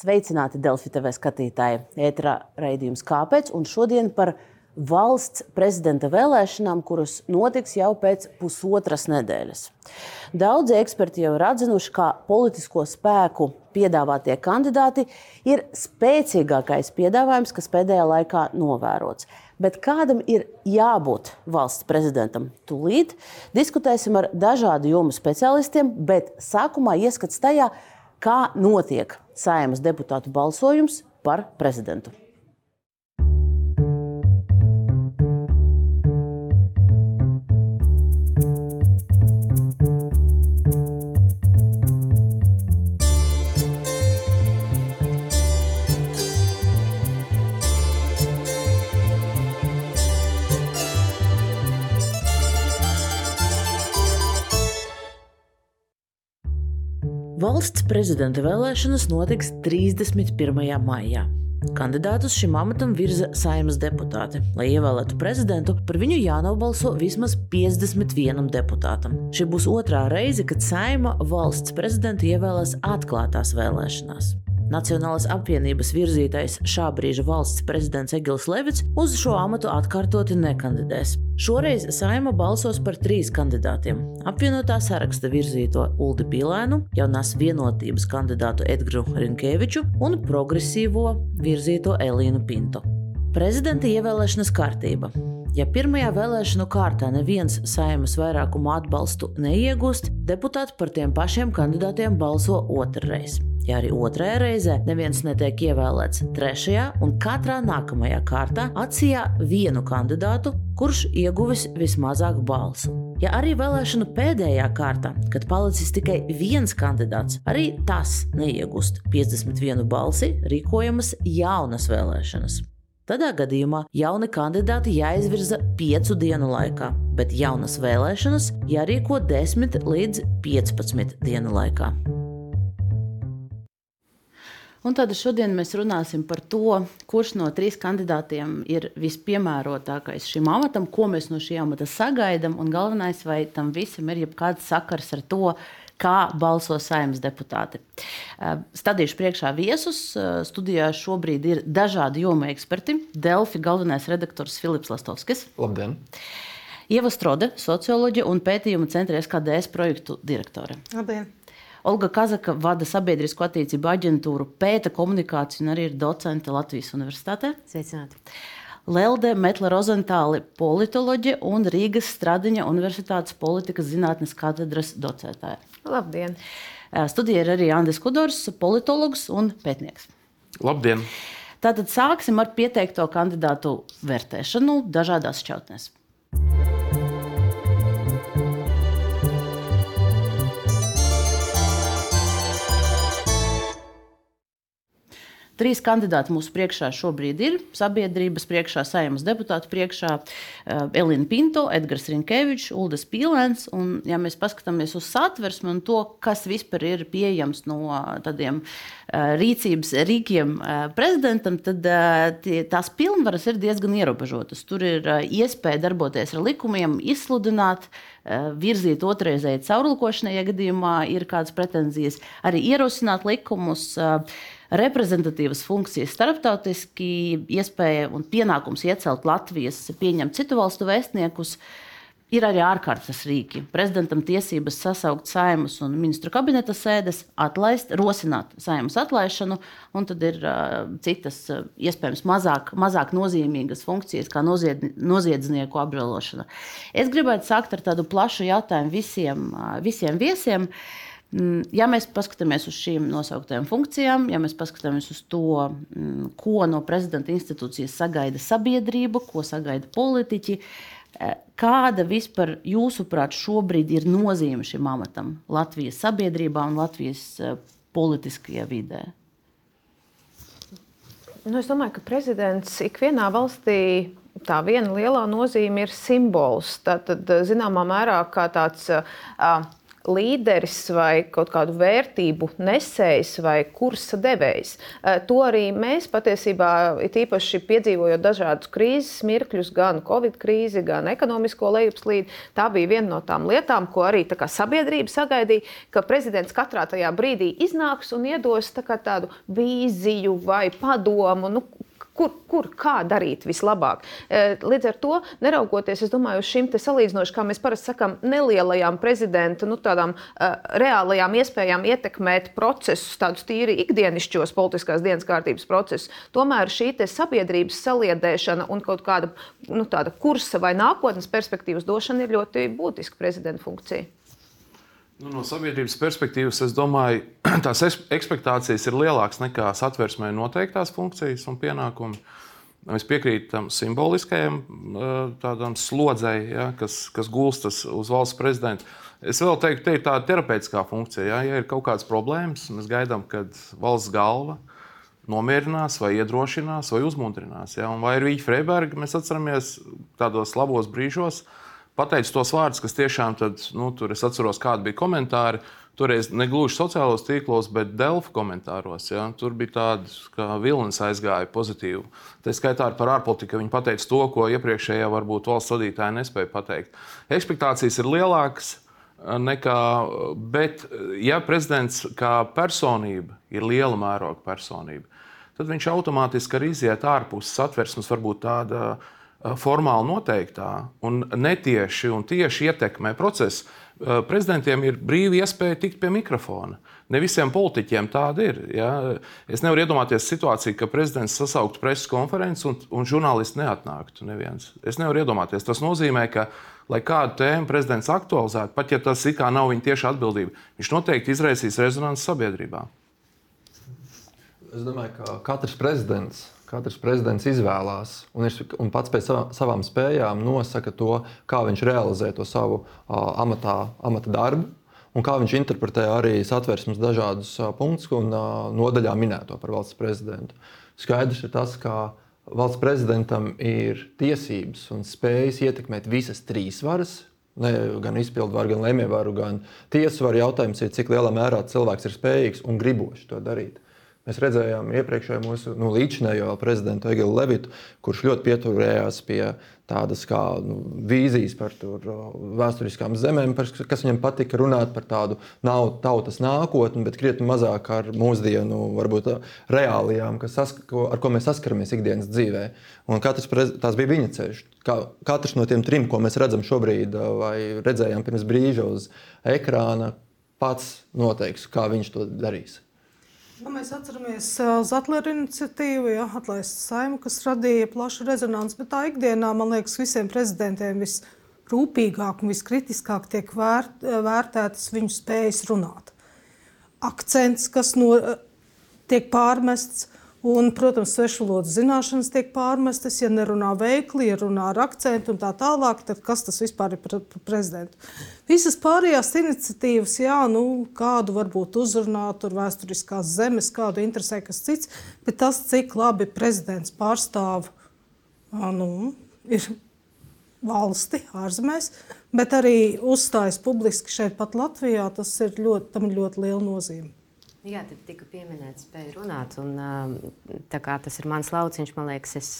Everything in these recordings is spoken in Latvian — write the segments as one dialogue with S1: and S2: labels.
S1: Sveicināti Delfi TV skatītāji. Ēterā raidījums Kāpēc? Un šodien par valsts prezidenta vēlēšanām, kuras notiks jau pēc pusotras nedēļas. Daudzi eksperti jau ir atzinuši, ka politisko spēku piedāvātie kandidāti ir spēcīgākais piedāvājums, kas pēdējā laikā novērots. Bet kādam ir jābūt valsts prezidentam? Tūlīt diskutēsim ar dažādu jomu specialistiem, bet sākumā ieskats tajā, kā notiek Saimas deputātu balsojums par prezidentu. Valsts prezidenta vēlēšanas notiks 31. maijā. Kandidātus šim amatam virza saimnes deputāti. Lai ievēlētu prezidentu, par viņu jānobalso vismaz 51 deputātam. Šī būs otrā reize, kad saima valsts prezidentu ievēlēs atklātās vēlēšanās. Nacionālās apvienības virzītais šā brīža valsts prezidents Egils Levits uz šo amatu atkārtoti nekandidēs. Šoreiz saima balsos par trīs kandidātiem - apvienotā saraksta virzīto Uldi Pilēnu, jaunās vienotības kandidātu Edgru Rinkēviču un progresīvo virzīto Elīnu Pinto. Prezidenta ievēlēšanas kārtība. Ja pirmajā vēlēšanu kārtā neviens saimas vairākumu atbalstu neiegūst, deputāti par tiem pašiem kandidātiem balso otrreiz. Ja arī otrajā reizē neviens netiek ievēlēts, trešajā un katrā nākamajā kārtā atsijā vienu kandidātu, kurš ieguvis vismazāk balsu. Ja arī vēlēšanu pēdējā kārtā, kad palicis tikai viens kandidāts, arī tas neiegūst 51 balsi, rīkojamas jaunas vēlēšanas. Tādā gadījumā jauni kandidāti jāizvirza piecu dienu laikā, bet jaunas vēlēšanas jārīko 10 līdz 15 dienu laikā. Un tad šodien mēs runāsim par to, kurš no trīs kandidātiem ir vispiemērotākais šim amatam, ko mēs no šī amata sagaidām, un galvenais, vai tam visam ir jebkāds sakars ar to, kā balso saimnes deputāti. Stādīšu priekšā viesus. Studijā šobrīd ir dažādi jomu eksperti. Delfi galvenais redaktors Filips Lastovskis.
S2: Labdien!
S1: Ieva Strode, socioloģija un pētījuma centra SKDS projektu direktore.
S3: Labdien!
S1: Olga Kazaka vada sabiedrisko attiecību aģentūru, pēta komunikāciju un arī ir docente Latvijas Universitātē.
S3: Sveicināti!
S1: Lelde Metla Rozentāli, politoloģe un Rīgas Stradiņa Universitātes politikas zinātnes katedras docētāja.
S3: Labdien!
S1: Studijā ir arī Andris Kudors, politologs un pētnieks.
S2: Labdien!
S1: Tātad sāksim ar pieteikto kandidātu vērtēšanu dažādās šķautnēs. Trīs kandidāti mūsu priekšā šobrīd ir sabiedrības priekšā, saimnes deputātu priekšā - Elīna Pinto, Edgars Rinkevičs, Ulris Pīlēns. Un, ja mēs paskatāmies uz satversmi un to, kas vispār ir pieejams no tādiem rīcības rīkiem prezidentam, tad tie, tās pilnvaras ir diezgan ierobežotas. Tur ir iespēja darboties ar likumiem, izsludināt, virzīt otrreizēji caurulkošanai, ja gadījumā ir kādas pretenzijas, arī ierosināt likumus reprezentatīvas funkcijas starptautiski, iespēja un pienākums iecelt Latvijas, pieņemt citu valstu vēstniekus. Ir arī ārkārtas rīki. Prezidentam tiesības sasaukt saimas un ministru kabineta sēdes, atlaist, rosināt saimas atlaišanu, un tad ir uh, citas, uh, iespējams, mazāk, mazāk nozīmīgas funkcijas, kā nozied, noziedznieku apžēlošana. Es gribētu sākt ar tādu plašu jautājumu visiem, uh, visiem viesiem. Uh, ja mēs paskatāmies uz šīm nosauktajām funkcijām, ja mēs paskatāmies uz to, mm, ko no prezidenta institūcijas sagaida sabiedrība, ko sagaida politiķi, e, kāda vispār jūsuprāt šobrīd ir nozīme šim amatam Latvijas sabiedrībā un Latvijas e, politiskajā vidē?
S3: Nu, es domāju, ka prezidents ikvienā valstī tā viena lielā nozīme ir simbols. Tad, zināmā mērā, kā tāds uh, līderis vai kaut kādu vērtību nesējs vai kursa devējs. To arī mēs patiesībā, īpaši piedzīvojot dažādus krīzes mirkļus, gan Covid krīzi, gan ekonomisko lejupslīdi, tā bija viena no tām lietām, ko arī sabiedrība sagaidīja, ka prezidents katrā tajā brīdī iznāks un iedos tā tādu vīziju vai padomu, nu, kur, kur kā darīt vislabāk. E, līdz ar to, neraugoties domāju, uz šīm salīdzinoši, kā mēs parasti sakām, nelielajām prezidenta nu, tādām, uh, reālajām iespējām ietekmēt procesus, tādus tīri ikdienišķos politiskās dienas kārtības procesus, tomēr šī sabiedrības saliedēšana un kaut kāda nu, kursa vai nākotnes perspektīvas došana ir ļoti būtiska prezidenta funkcija.
S2: Nu, no sabiedrības perspektīvas, es domāju, tās expectācijas ir lielākas nekā satversmē noteiktās funkcijas un pienākumi. Es piekrītu tam simboliskajam tādam slodzei, ja, kas, kas gulstas uz valsts prezidenta. Es vēl teiktu, ka tā ir tāda terapeitiskā funkcija. Ja, ja ir kaut kādas problēmas, mēs gaidām, kad valsts galva nomierinās, vai iedrošinās, vai uzmundrinās. Ja. Vai ir Vīķa Freiberga, mēs atceramies tādos labos brīžos, kad pateicis tos vārdus, kas tiešām tad, nu, tur es atceros, kādi bija komentāri. Toreiz ne gluži sociālos tīklos, bet Delfa komentāros. Ja? Tur bija tāda, ka Vilnis aizgāja pozitīvi. Tā skaitā par ārpolitiku viņi pateica to, ko iepriekšējā varbūt valsts vadītāji nespēja pateikt. Ekspektācijas ir lielākas eh, nekā, bet ja prezidents kā personība ir liela mēroga personība, tad viņš automātiski arī iziet ārpus satversmes, varbūt tāda Eh, formāli noteiktā un netieši un tieši ietekmē procesu, eh, prezidentiem ir brīva iespēja tikt pie mikrofona. Ne visiem politiķiem tāda ir. Ja? Es nevaru iedomāties situāciju, ka prezidents sasauktu preses konferenci un, un žurnālisti neatnāktu. Neviens. Es nevaru iedomāties. Tas nozīmē, ka, lai kādu tēmu prezidents aktualizētu, pat ja tas it kā nav viņa tieša atbildība, viņš noteikti izraisīs rezonanci sabiedrībā.
S4: Es domāju, ka katrs prezidents Katrs prezidents izvēlās un, ir, un pats pēc savām spējām nosaka to, kā viņš realizē to savu uh, amatā, amata darbu. Un kā viņš interpretē arī satversmes dažādus uh, punktus un uh, nodaļā minēto par valsts prezidentu. Skaidrs ir tas, ka valsts prezidentam ir tiesības un spējas ietekmēt visas trīs varas, Ne, gan izpildvaru, gan lemjvaru, gan tiesu varu. Jautājums ir, cik lielā mērā cilvēks ir spējīgs un gribošs to darīt. Mēs redzējām iepriekšējo mūsu nu, līdzinējo prezidentu Egilu Levitu, kurš ļoti pieturējās pie tādas kā nu, vīzijas par tur, vēsturiskām zemēm, par, kas viņam patika runāt par tādu nav tautas nākotni, bet krietni mazāk ar mūsdienu varbūt, reālijām, kas, ko, ar ko mēs saskaramies ikdienas dzīvē. Un katrs, tas bija viņa ceļš. Kā, katrs no tiem trim, ko mēs redzam šobrīd, vai redzējām pirms brīža uz ekrāna, pats noteiks, kā viņš to darīs.
S5: Nu, mēs atceramies Zetlera iniciatīvu, ja, atlaist saimu, kas radīja plašu rezonanci, bet tā ikdienā, man liekas, visiem prezidentiem visrūpīgāk un viskritiskāk tiek vērt, vērtētas viņu spējas runāt. Akcents, kas no, tiek pārmests, Un, protams, svešu valodu zināšanas tiek pārmestas, ja nerunā veikli, ja runā ar akcentu un tā tālāk, tad kas tas vispār ir par prezidentu? Visas pārējās iniciatīvas, jā, nu, kādu varbūt uzrunāt, tur vēsturiskās zemes, kādu interesē kas cits, bet tas, cik labi prezidents pārstāv, nu, ir valsti ārzemēs, bet arī uzstājas publiski šeit pat Latvijā, tas ir ļoti, tam ir ļoti liela nozīme.
S6: Jā, tad tika pieminēts, spēja runāt. Un, tas ir mans lauciņš, man liekas. Es,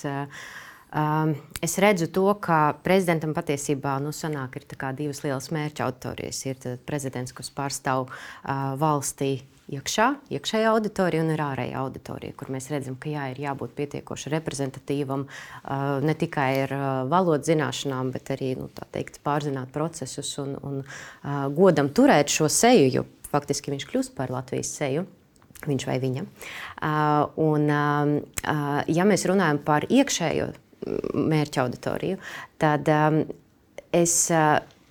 S6: Es redzu to, ka prezidentam patiesībā nu, sanāk, ir divas lielas mērķa auditorijas. Ir prezidents, kas pārstāv uh, valstī iekšā, iekšējā auditorija un ir ārējā auditorija, kur mēs redzam, ka jā, ir jābūt pietiekoši reprezentatīvam uh, ne tikai ar uh, valodas zināšanām, bet arī nu, teikt, pārzināt procesus un, un uh, godam turēt šo seju. Faktiski viņš kļūst par Latvijas seju. Viņš vai viņa. Un, ja mēs runājam par iekšējo mērķa auditoriju, tad es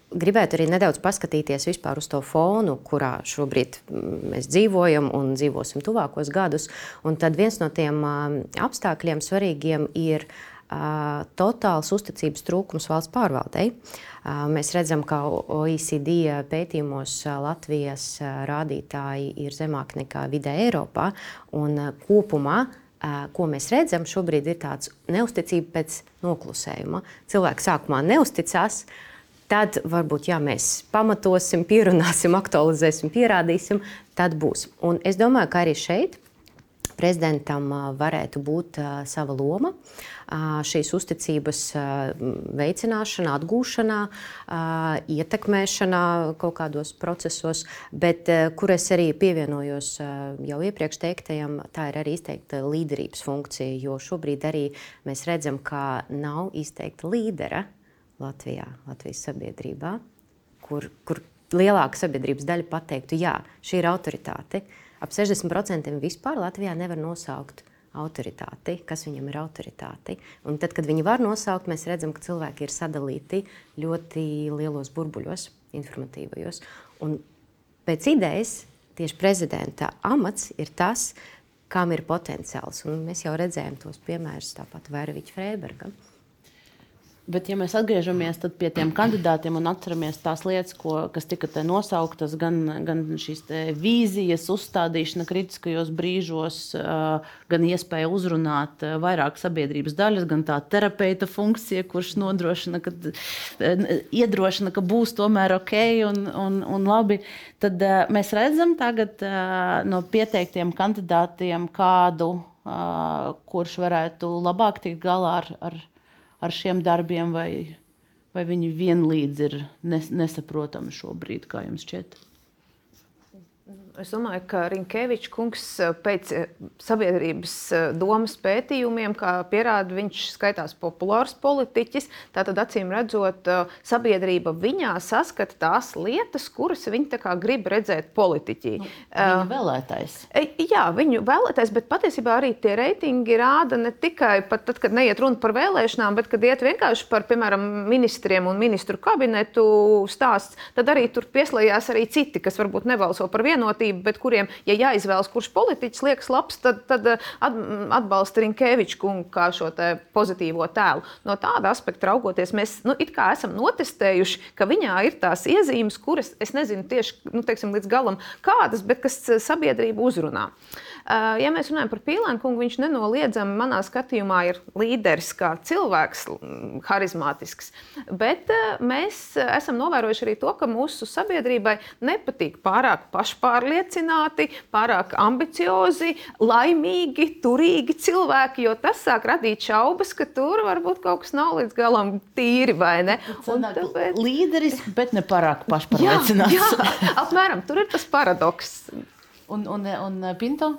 S6: gribētu arī nedaudz paskatīties uz to fonu, kurā šobrīd mēs dzīvojam un dzīvosim tuvākos gadus. Un tad viens no tiem apstākļiem svarīgiem ir totāls uzticības trūkums valsts pārvaldei. Uh, Mēs redzam, ka OECD pētījumos Latvijas rādītāji ir zemāki nekā vidē Eiropā. Kopumā ko mēs redzam, šobrīd ir tāds neusticība pēc noklusējuma. Cilvēki sākumā neusticās, tad varbūt jā, mēs pamatosim, pierunāsim, aktualizēsim, pierādīsim. Tad būs. Un es domāju, ka arī šeit prezidentam varētu būt sava loma šīs uzticības veicināšanā, atgūšanā, ietekmēšanā kaut kādos procesos, bet kur es arī pievienojos jau iepriekš teiktajam, tā ir arī izteikta līderības funkcija, jo šobrīd arī mēs redzam, ka nav izteikta līdera Latvijā, Latvijas sabiedrībā, kur, kur lielāka sabiedrības daļa pateiktu, jā, šī ir autoritāte. Ap 60% vispār Latvijā nevar nosaukt autoritāti, kas viņam ir autoritāte. Un tad, kad viņi var nosaukt, mēs redzam, ka cilvēki ir sadalīti ļoti lielos burbuļos, informatīvajos. Un pēc idejas tieši prezidenta amats ir tas, kam ir potenciāls. Un mēs jau redzējām tos piemērus, tāpat Vērviča Freiberga.
S1: Bet, ja mēs atgriežamies pie tiem kandidātiem un atceramies tās lietas, ko, kas tika nosauktas, gan, gan šīs vīzijas, uzstādīšana kritiskajos brīžos, gan iespēja uzrunāt vairāk sabiedrības daļas, gan tā terapeita funkcija, kurš nodrošina, ka, iedrošina, ka būs tomēr ok un, un, un labi, tad mēs redzam tagad no pieteiktiem kandidātiem kādu, kurš varētu labāk tikt galā ar. ar ar šiem darbiem, vai, vai viņi vienlīdz ir nes, nesaprotami šobrīd, kā jums šķiet?
S3: Es domāju, ka Rinkevičs kungs eh, pēc eh, sabiedrības eh, domas pētījumiem, kā pierāda, viņš skaitās populārs politiķis. Tātad, acīm redzot, sabiedrība viņā saskata tās lietas, kuras viņi grib redzēt politiķī. Nu,
S1: viņa vēlētais.
S3: Jā, viņu vēlētais, bet patiesībā arī tie reitingi rāda ne tikai tad, kad neiet runa par vēlēšanām, bet kad iet vienkārši par, piemēram, ministriem un ministru kabinetu stāsts, tad arī tur pieslējās arī citi, kas varbūt nebalso par vienotību kustība, bet kuriem, ja jāizvēlas, kurš politiķis liekas labs, tad, tad eh, atbalsta Rinkeviču kungu kā šo pozitīvo tēlu. No tāda aspekta raugoties, mēs nu, esam notestējuši, ka viņā ir tās iezīmes, kuras es nezinu tieši nu, teiksim, līdz galam kādas, bet kas eh, sabiedrību uzrunā. Uh, ja mēs runājam par Pīlēnu kungu, viņš nenoliedzami manā skatījumā ir līderis, kā cilvēks, harizmātisks. Bet eh, mēs esam novērojuši arī to, ka mūsu sabiedrībai nepatīk pārāk pašpārliecināti, pārāk ambiciozi, laimīgi, turīgi cilvēki, jo tas sāk radīt šaubas, ka tur varbūt kaut kas nav līdz galam tīri vai ne.
S1: Un tāpēc... Līderis, bet ne pārāk pašpārliecināts.
S3: Jā, jā, apmēram tur ir tas paradoks.
S1: Un, un, un Pinto?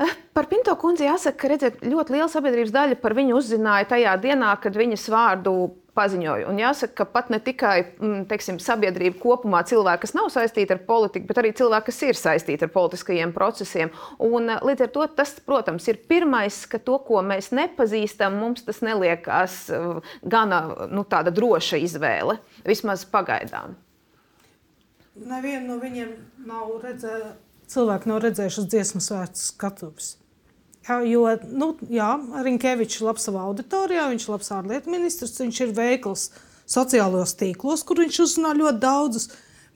S3: Eh, par Pinto kundzi jāsaka, ka redzēt, ļoti liela sabiedrības daļa par viņu uzzināja tajā dienā, kad viņas vārdu paziņoja. Un jāsaka, ka pat ne tikai mm, teiksim, sabiedrība kopumā, cilvēki, kas nav saistīti ar politiku, bet arī cilvēki, kas ir saistīti ar politiskajiem procesiem. Un, eh, līdz ar to tas, protams, ir pirmais, ka to, ko mēs nepazīstam, mums tas neliekās eh, gana nu, droša izvēle, vismaz pagaidām.
S5: Nevienu no viņiem nav redzējis cilvēki nav redzējuši dziesmu svētku skatuves. Jā, jo nu, Rinkevičs ir labs savā auditorijā, viņš ir labs ārlietu ministrs, viņš ir veikls sociālajos tīklos, kur viņš uzrunā ļoti daudzus.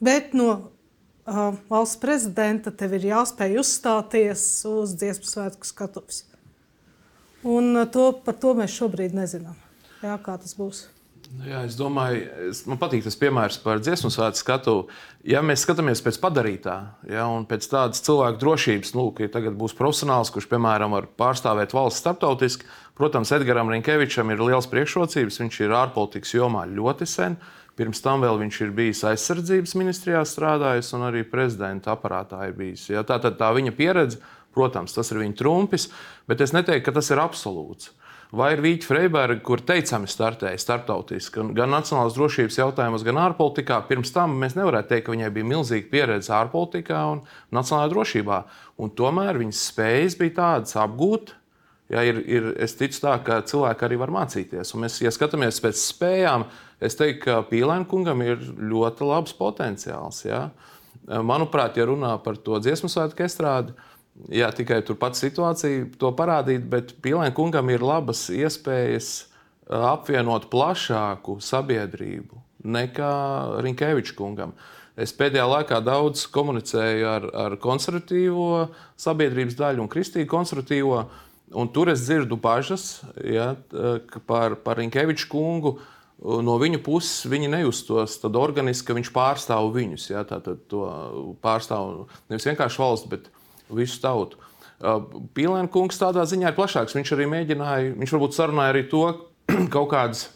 S5: Bet no uh, valsts prezidenta tev ir jāspēj uzstāties uz dziesmu svētku skatuves. Un uh, to, par to mēs šobrīd nezinām, jā, kā tas būs.
S2: Jā, es domāju, es, man patīk tas piemērs par dziesmu svētku skatu. Ja mēs skatāmies pēc padarītā, ja, un pēc tādas cilvēku drošības, nu, ka tagad būs profesionāls, kurš, piemēram, var pārstāvēt valsts starptautiski, protams, Edgars Rinkevičam ir liels priekšrocības. Viņš ir ārpolitikas jomā ļoti sen. Pirms tam vēl viņš ir bijis aizsardzības ministrijā strādājis un arī prezidenta aparātā ir bijis. Ja, tā tad tā viņa pieredze, protams, tas ir viņa trumpis, bet es neteiktu, ka tas ir absolūts vai ir Vīķa Freiberga, kur teicami startēja starptautiski, gan nacionālās drošības jautājumos, gan ārpolitikā. Pirms tam mēs nevarētu teikt, ka viņai bija milzīga pieredze ārpolitikā un nacionālajā drošībā. Un tomēr viņas spējas bija tādas apgūt. Ja, ir, ir, es ticu tā, ka cilvēki arī var mācīties. Un mēs, ja skatāmies pēc spējām, es teiktu, ka Pīlēna kungam ir ļoti labs potenciāls. Ja. Manuprāt, ja runā par to dziesmu svētku estrādi, Jā, tikai tur pats situācija to parādīt, bet Pīlēna kungam ir labas iespējas apvienot plašāku sabiedrību nekā Rinkeviča kungam. Es pēdējā laikā daudz komunicēju ar, ar konservatīvo sabiedrības daļu un kristīgo konservatīvo, un tur es dzirdu bažas ja, par, par Rinkeviča kungu no viņu puses viņi nejustos organiski, ka viņš pārstāv viņus. Ja, Tātad to pārstāv nevis vienkārši valsts, bet visu tautu. Pīlēna kungs tādā ziņā ir plašāks. Viņš arī mēģināja, viņš varbūt sarunāja arī to kaut kādas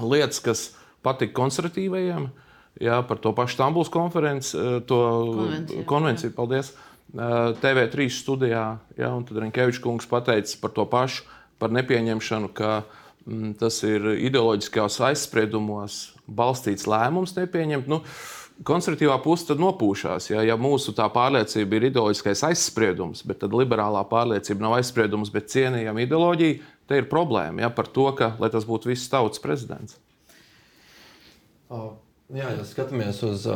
S2: lietas, kas patika konservatīvajiem, jā, par to pašu Stambulas konferenci, to konvenciju. konvenciju paldies, TV3 studijā. Jā, un tad Rinkevičs kungs pateica par to pašu, par nepieņemšanu, ka uh, Mm, tas ir ideoloģiskās aizspriedumos balstīts lēmums nepieņemt. Nu, konservatīvā puse tad nopūšās. Ja, ja mūsu pārliecība ir ideoloģiskais aizspriedums, bet tad liberālā pārliecība nav aizspriedums, bet cienījama ideoloģija, te ir problēma ja, par to, ka tas būtu viss tautas prezidents.
S4: Jā, ja skatāmies uz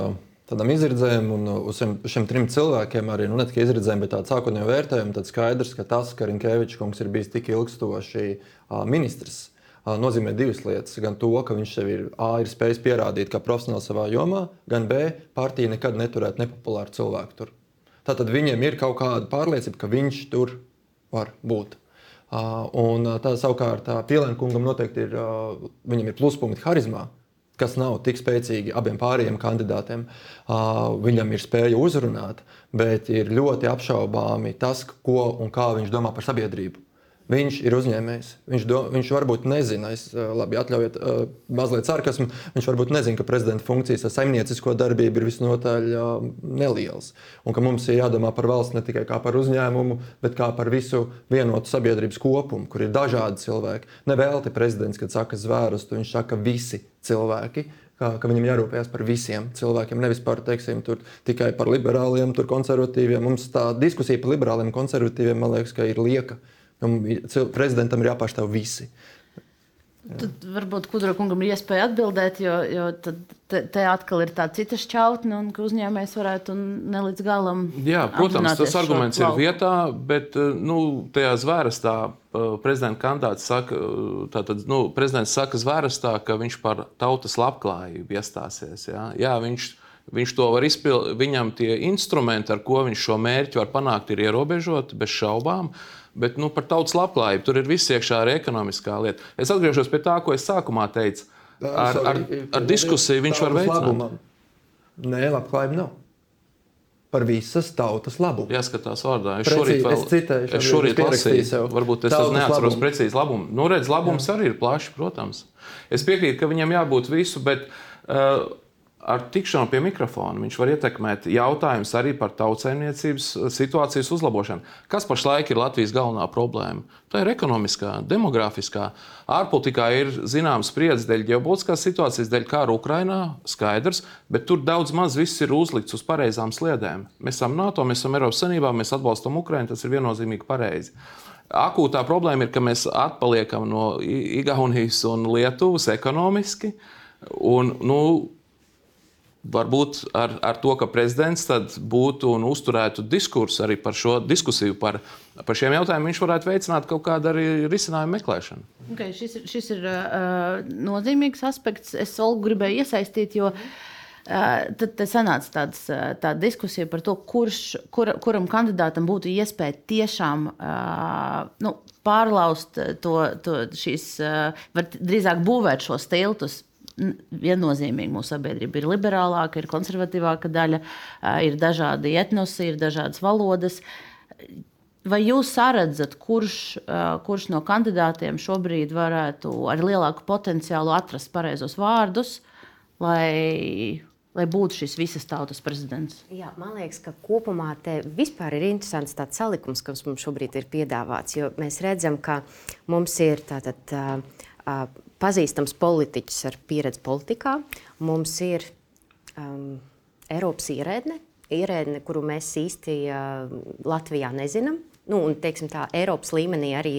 S4: tādām izredzēm un uz šiem trim cilvēkiem, arī nu, ne tikai izredzēm, bet tādu sākotnēju vērtējumu, tad skaidrs, ka tas, ka Rinkēvičs kungs ir bijis tik ilgstoši ministrs, nozīmē divas lietas. Gan to, ka viņš sev ir, A, ir spējis pierādīt, ka profesionāli savā jomā, gan B, partija nekad neturētu nepopulāru cilvēku tur. Tātad viņiem ir kaut kāda pārliecība, ka viņš tur var būt. Un tā savukārt Pielēna kungam noteikti ir, viņam ir pluspunkti harizmā, kas nav tik spēcīgi abiem pārējiem kandidātiem. Viņam ir spēja uzrunāt, bet ir ļoti apšaubāmi tas, ko un kā viņš domā par sabiedrību. Viņš ir uzņēmējs. Viņš, do, viņš varbūt nezina, es labi atļaujiet mazliet sarkasmu. Viņš varbūt nezina, ka prezidenta funkcijas ar saimniecisko darbību ir visnotaļ nelielas. Un ka mums ir jādomā par valsts ne tikai kā par uzņēmumu, bet kā par visu vienotu sabiedrības kopumu, kur ir dažādi cilvēki. Nevelti prezidents, kad saka zvērustu, viņš saka visi cilvēki. Kā, ka viņam jārūpējas par visiem cilvēkiem, nevis par, teiksim, tur, tikai par liberāliem, konservatīviem. Mums tā diskusija par liberāliem un konservatīviem, man liekas, ir lieka. Uh, Prezidentam ir jāpārstāv visi.
S1: Tad varbūt Kudra kungam ir iespēja atbildēt, jo, jo te, te atkal ir tā cita šķautne, un ka uzņēmējs varētu ne līdz galam.
S2: Jā, protams, tas arguments ir vietā, bet eh, nu, tajā zvērstā eh, prezidenta kandidāts saka, eh, tātad, nu, prezidents saka zvērstā, ka viņš par tautas labklājību iestāsies. Jā, jā viņš, viņš to var izpildīt, viņam tie instrumenti, ar ko viņš šo mērķi var panākt, ir ierobežoti bez šaubām. Bet nu, par tautas labklājību tur ir viss iekšā arī ekonomiskā lieta. Es atgriežos pie tā, ko es sākumā teicu. Ar, ar, ar diskusiju viņš var veicināt.
S4: Nē, labklājība nav. Par visas tautas labumu.
S2: Jāskatās vārdā. Es šorīt, vēl,
S4: es citēju,
S2: es šorīt lasīju, sev. varbūt es neatceros precīzi labumu. Nu, redz, labums Jā. arī ir plašs, protams. Es piekrītu, ka viņam jābūt visu, bet uh, ar tikšanu pie mikrofona viņš var ietekmēt jautājumus arī par tautsēmniecības eh, situācijas uzlabošanu. Kas pašlaik ir Latvijas galvenā problēma? Tā ir ekonomiskā, demografiskā. Ārpolitikā ir zināms spriedzes dēļ ģeopolitiskās situācijas, dēļ kara Ukrainā, skaidrs, bet tur daudz maz viss ir uzlikts uz pareizām sliedēm. Mēs esam NATO, mēs esam Eiropas Savienībā, mēs atbalstam Ukrainu, tas ir viennozīmīgi pareizi. Akūtā problēma ir, ka mēs atpaliekam no Igaunijas un Lietuvas ekonomiski. Un, nu, varbūt ar, ar to, ka prezidents būtu un uzturētu diskursu arī par šo diskusiju par, par šiem jautājumiem, viņš varētu veicināt kaut kādu arī risinājumu meklēšanu.
S1: Okay, šis, šis ir uh, nozīmīgs aspekts. Es Olgu gribēju iesaistīt, jo uh, tad sanāca tāds, tāda diskusija par to, kurš, kur, kuram kandidātam būtu iespēja tiešām uh, nu, pārlaust to, to šīs, uh, drīzāk būvēt šos tiltus viennozīmīgi mūsu sabiedrība ir liberālāka, ir konservatīvāka daļa, ir dažādi etnosi, ir dažādas valodas. Vai jūs redzat, kurš, kurš no kandidātiem šobrīd varētu ar lielāku potenciālu atrast pareizos vārdus, lai, lai būtu šis visas tautas prezidents?
S6: Jā, man liekas, ka kopumā te vispār ir interesants tāds salikums, kas mums šobrīd ir piedāvāts. Jo mēs redzam, ka mums ir tātad. Uh, pazīstams politiķis ar pieredzi politikā. Mums ir um, Eiropas ierēdne, ierēdne, kuru mēs īsti uh, Latvijā nezinām. Nu, un, teiksim, tā Eiropas līmenī arī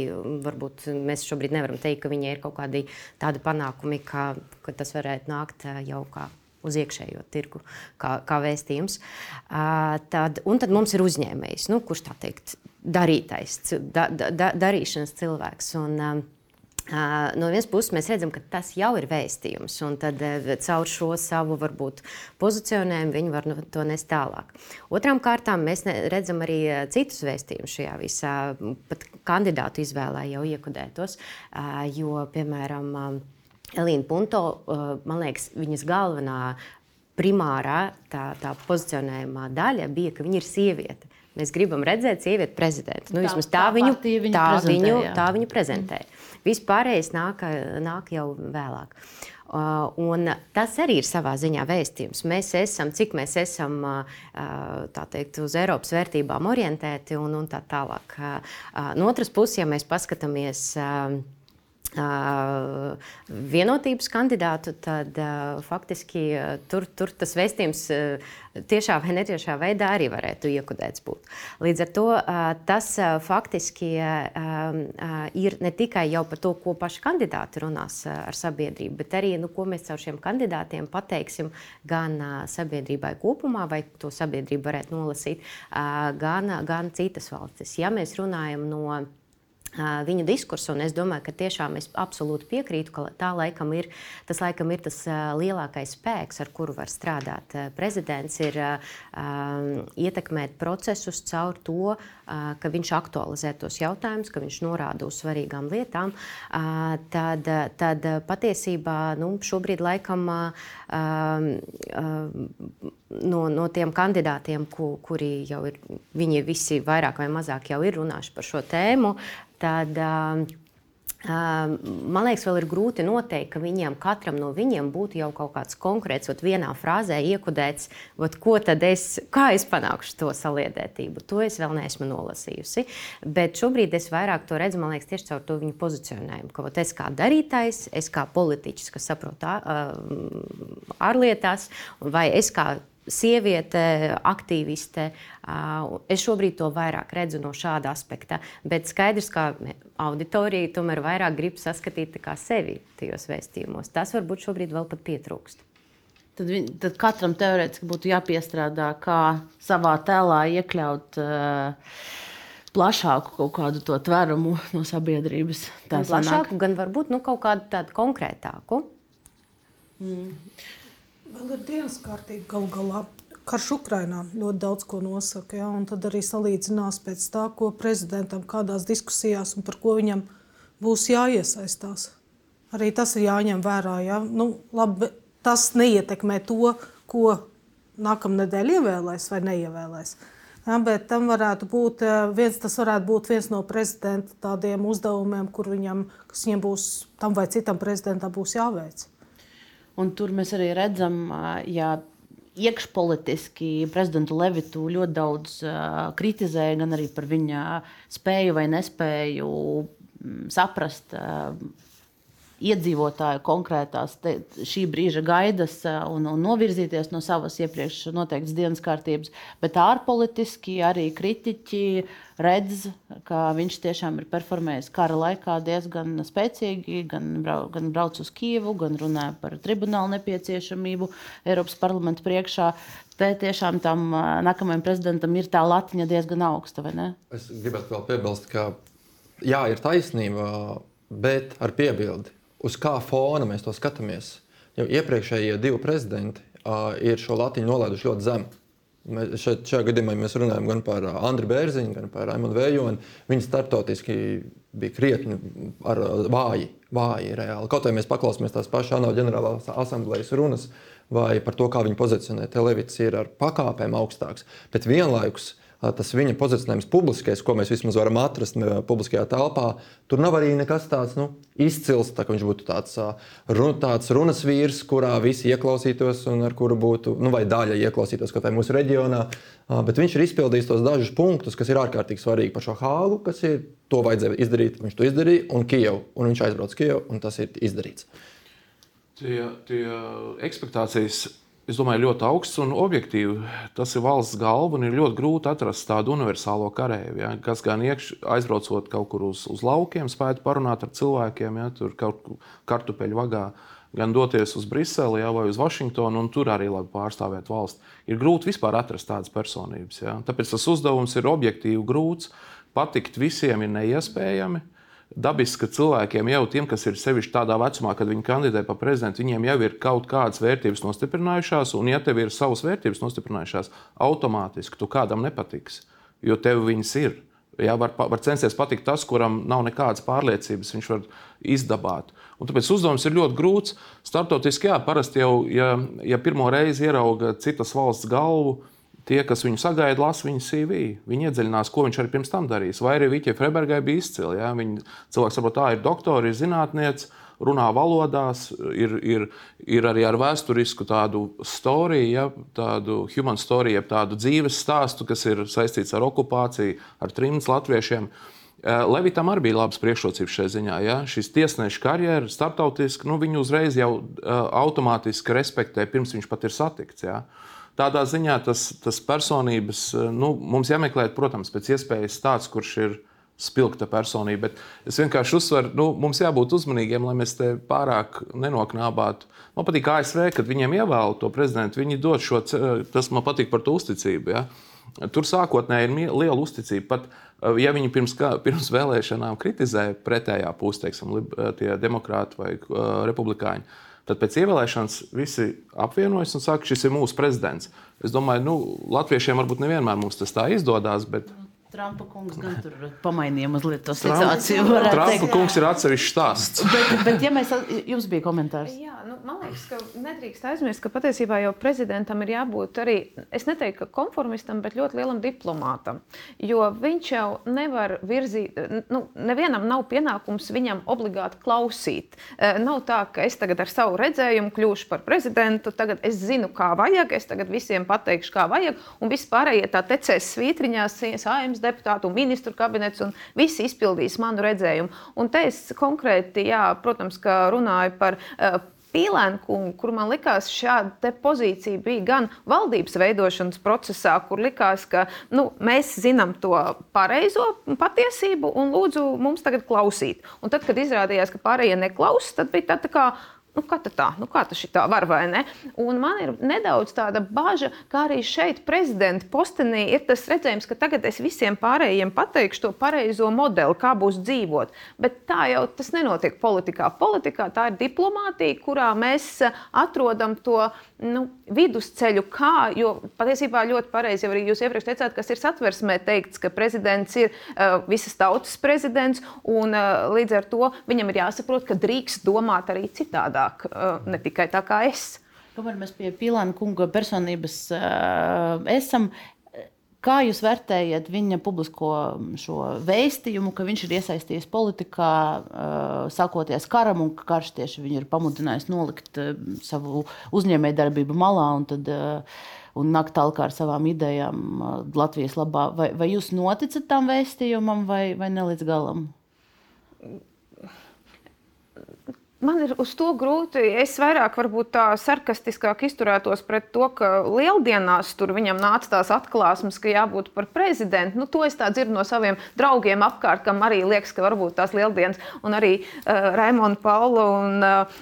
S6: varbūt mēs šobrīd nevaram teikt, ka viņai ir kaut kādi tādi panākumi, ka, ka tas varētu nākt uh, jau kā uz iekšējo tirgu, kā, kā vēstījums. Uh, tad, un tad mums ir uzņēmējs, nu, kurš tā teikt, darītais, da, da, darīšanas cilvēks. Un, uh, No vienas puses, mēs redzam, ka tas jau ir vēstījums, un tad caur šo savu varbūt, pozicionējumu viņi var to nest tālāk. Otrām kārtām mēs redzam arī citus vēstījumus šajā visā, pat kandidātu izvēlē jau iekodētos, jo, piemēram, Elīna Punto, man liekas, viņas galvenā primārā tā, tā pozicionējumā daļa bija, ka viņa ir sieviete. Mēs gribam redzēt sievieti prezidentu. Nu, tā, tā, tā, viņu, viņu tā, viņu, tā viņu prezentē. Vispārējais nāk, nāk jau vēlāk. Uh, un tas arī ir savā ziņā vēstījums. Mēs esam, cik mēs esam uh, teikt, uz Eiropas vērtībām orientēti un, un tā tālāk. Uh, no otras puses, ja mēs paskatāmies vienotības kandidātu, tad faktiski tur, tur tas vēstījums tiešā vai netiešā veidā arī varētu iekodēts būt. Līdz ar to tas faktiski ir ne tikai jau par to, ko paši kandidāti runās ar sabiedrību, bet arī, nu, ko mēs caur šiem kandidātiem pateiksim gan sabiedrībai kopumā, vai to sabiedrību varētu nolasīt, gan, gan citas valstis. Ja mēs runājam no viņu diskursu. Es domāju, ka tiešām es absolūti piekrītu, ka tā laikam ir tas, laikam ir tas lielākais spēks, ar kuru var strādāt prezidents, ir ietekmēt procesus caur to, ka viņš aktualizē tos jautājumus, ka viņš norāda uz svarīgām lietām. Tad, tad patiesībā nu, šobrīd laikam no, no tiem kandidātiem, ku, kuri jau ir, viņi visi vairāk vai mazāk jau ir runājuši par šo tēmu, tad Man liekas, vēl ir grūti noteikt, ka viņiem katram no viņiem būtu jau kaut kāds konkrēts, ot, vienā frāzē iekodēts, ot, ko tad es, kā es panākšu to saliedētību. To es vēl neesmu nolasījusi. Bet šobrīd es vairāk to redzu, man liekas, tieši caur to viņu pozicionējumu. Ka ot, es kā darītājs, es kā politiķis, kas saprot ārlietās, vai es kā sieviete, aktīviste. Es šobrīd to vairāk redzu no šāda aspekta. Bet skaidrs, ka auditorija tomēr vairāk grib saskatīt sevi tajos vēstījumos. Tas varbūt šobrīd vēl pat pietrūkst.
S1: Tad, viņ, tad katram teorētiski būtu jāpiestrādā, kā savā tēlā iekļaut uh, plašāku kaut kādu to tverumu no sabiedrības.
S6: Tā gan plašāku, gan varbūt nu, kaut kādu tādu konkrētāku.
S5: Mm. Vēl ir dienas kārtība galu galā. Karš Ukrainā ļoti daudz ko nosaka. Ja? Tad arī salīdzinās pēc tā, ko prezidentam kādās diskusijās un par ko viņam būs jāiesaistās. Arī tas ir jāņem vērā. Ja? Nu, labi, tas neietekmē to, ko nākamnedēļ ievēlēs vai neievēlēs. Ja, bet tam varētu būt eh, viens, tas varētu būt viens no prezidenta tādiem uzdevumiem, kur viņam, kas viņam būs, tam vai citam prezidentam būs jāveic.
S1: Un tur mēs arī redzam, ja iekšpolitiski prezidentu Levitu ļoti daudz kritizēja, gan arī par viņa spēju vai nespēju saprast iedzīvotāju konkrētās te, šī brīža gaidas un, un novirzīties no savas iepriekš noteiktas dienas kārtības, bet ārpolitiski arī kritiķi redz, ka viņš tiešām ir performējis kara laikā diezgan spēcīgi, gan, brau, gan brauc uz Kievu, gan runāja par tribunālu nepieciešamību Eiropas parlamentu priekšā. Te tiešām tam nākamajam prezidentam ir tā latiņa diezgan augsta, vai ne?
S4: Es gribētu vēl piebilst, ka jā, ir taisnība, bet ar piebildi uz kā fona mēs to skatāmies. Jau iepriekšējie divi prezidenti uh, ir šo latiņu nolaiduši ļoti zemu. Mēs šeit, šajā gadījumā mēs runājam gan par Andriu Bērziņu, gan par Raimonu Vējoni. Viņi startautiski bija krietni ar, vāji, vāji reāli. Kaut arī mēs paklausāmies tās pašas ANO ģenerālās asamblejas runas, vai par to, kā viņi pozicionē televīzijas, ir ar pakāpēm augstāks. Bet vienlaikus tas viņa pozicionējums publiskais, ko mēs vismaz varam atrast publiskajā telpā, tur nav arī nekas tāds nu, izcils. Tā, viņš būtu tāds, run, tāds runas vīrs, kurā visi ieklausītos un ar kuru būtu, nu, vai daļa ieklausītos kaut kādā mūsu reģionā. Bet viņš ir izpildījis tos dažus punktus, kas ir ārkārtīgi svarīgi par šo hāgu, kas ir to vajadzēja izdarīt. Viņš to izdarīja, un Kijevu, un viņš aizbrauca uz Kijevu, un tas ir izdarīts.
S2: Tie, tie ekspektācijas es domāju, ļoti augsts un objektīvi. Tas ir valsts galva un ir ļoti grūti atrast tādu universālo kareivi, ja, kas gan iekš, aizbraucot kaut kur uz, uz laukiem, spētu parunāt ar cilvēkiem, ja, tur kaut kur kartupeļu vagā. Gan doties uz Briseli ja, vai uz Vašingtonu, un tur arī labi pārstāvēt valsti. Ir grūti vispār atrast tādas personības. Ja. Tāpēc tas uzdevums ir objektīvi grūts. Patikt visiem ir neiespējami. Uh, dabiski, ka cilvēkiem jau tiem, kas ir sevišķi tādā vecumā, kad viņi kandidē par prezidentu, viņiem jau ir kaut kādas vērtības nostiprinājušās, un ja tev ir savas vērtības nostiprinājušās, automātiski tu kādam nepatiks, jo tev viņas ir. Jā, var, var censties patikt tas, kuram nav nekādas pārliecības, viņš var izdabāt. Un tāpēc uzdevums ir ļoti grūts. Startautiski, jā, parasti jau, ja, ja pirmo reizi ierauga citas valsts galvu, tie, kas viņu sagaida, lasa viņa CV. Viņi iedziļinās, ko viņš arī pirms tam darījis. Vai arī Vitija Freibergai bija izcili. Ja? Viņa cilvēks saprot, tā ir doktora, ir zinātniece runā valodās, ir, ir, ir arī ar vēsturisku tādu storiju, ja, tādu human story, jeb tādu dzīves stāstu, kas ir saistīts ar okupāciju, ar trimdus latviešiem. Levitam arī bija labas priekšrocības šajā ziņā. Ja? Šis tiesneša karjeras, starptautiski, nu, viņu uzreiz jau uh, automātiski respektē, pirms viņš pat ir satikts. Ja? Tādā ziņā tas, tas personības, eh, nu, mums jāmeklē, protams, pēc iespējas tāds, kurš ir spilgta personība. Bet es vienkārši uzsveru, nu, mums jābūt uzmanīgiem, lai mēs te pārāk nenoknābātu. Man patīk ASV, kad viņiem ievēl to prezidentu. Viņi dod šo, tas man patīk par to uzticību. Ja? Tur sākotnēji ir liela uzticība. Pat eh, ja viņi pirms, pirms vēlēšanām kritizēja pretējā pusē, teiksim, tie demokrāti vai republikāņi, tad pēc ievēlēšanas visi apvienojas un saka, šis ir mūsu prezidents. Es domāju, nu, Latviešiem varbūt nevienmēr tas tā izdodas, bet
S1: Trumpa kungs gan tur pamainīja mazliet to situāciju. Trumpa
S2: teikt. kungs ir atsevišķs stāsts.
S1: bet, bet, ja mēs, jums bija komentārs.
S3: Jā, nu, man liekas, ka nedrīkst aizmirst, ka patiesībā jau prezidentam ir jābūt arī, es neteiktu, ka konformistam, bet ļoti lielam diplomātam. Jo viņš jau nevar virzīt, nu, nevienam nav pienākums viņam obligāti klausīt. Eh, nav tā, ka es tagad ar savu redzējumu kļūšu par prezidentu, tagad es zinu, kā vajag, es tagad visiem pateikšu, kā vajag, un viss pārējie tā tecēs svītriņās, sājums deputātu un ministru kabinets, un visi izpildīs manu redzējumu. Un te es konkrēti, jā, protams, runāju par. Uh, Pīlēnu kungu, kur man likās, šāda pozīcija bija gan valdības veidošanas procesā, kur likās, ka nu, mēs zinām to pareizo patiesību un lūdzu mums tagad klausīt. Un tad, kad izrādījās, ka pārējie neklausās, tad bija tā, tā kā Nu, kā tā, nu, kā tas tā var vai ne? Un man ir nedaudz tāda bažas, kā arī šeit prezidenta postenī ir tas redzējums, ka tagad es visiem pārējiem pateikšu to pareizo modeli, kā būs dzīvot. Bet tā jau tas nenotiek politikā. Politikā tā ir diplomātija, kurā mēs atrodam to nu, vidusceļu, kā, jo patiesībā ļoti pareizi jau arī jūs iepriekš teicāt, kas ir satversmē teikts, ka prezidents ir uh, visas tautas prezidents, un uh, līdz ar to viņam ir jāsaprot, ka drīkst domāt arī citādāk, uh, ne tikai tā kā es.
S1: Kamēr mēs pie Pilāna kunga personības uh, esam, Kā jūs vērtējat viņa publisko šo vēstījumu, ka viņš ir iesaistījies politikā, sākoties karam, un ka karš tieši viņu ir pamudinājis nolikt savu uzņēmējdarbību malā un, tad, un nākt tālāk ar savām idejām Latvijas labā? Vai, vai jūs noticat tam vēstījumam, vai, vai ne līdz galam?
S3: Man ir uz to grūti. Es vairāk varbūt tā sarkastiskāk izturētos pret to, ka lieldienās tur viņam nāca tās atklāsmes, ka jābūt par prezidentu. Nu, to es tā dzirdu no saviem draugiem apkārt, kam arī liekas, ka varbūt tās lieldienas un arī uh, Raimonda Paula un uh,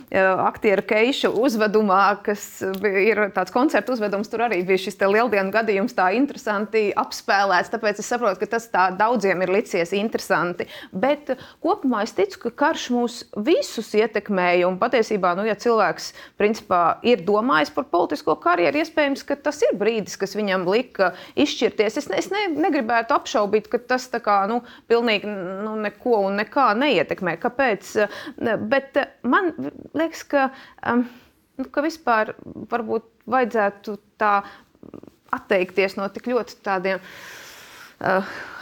S3: aktieru Keiša uzvedumā, kas ir tāds koncertu uzvedums, tur arī bija šis lieldienu gadījums tā interesanti apspēlēts. Tāpēc es saprotu, ka tas tā daudziem ir licies interesanti. Bet kopumā es ticu, ka karš mūs visus ietekmē ietekmēja. Un patiesībā, nu, ja cilvēks principā, ir domājis par politisko karjeru, iespējams, ka tas ir brīdis, kas viņam lika izšķirties. Es, ne, es ne, negribētu apšaubīt, ka tas kā, nu, pilnīgi nu, neko un nekā neietekmē. Kāpēc? Bet man liekas, ka, um, nu, ka vispār varbūt vajadzētu tā atteikties no tik ļoti tādiem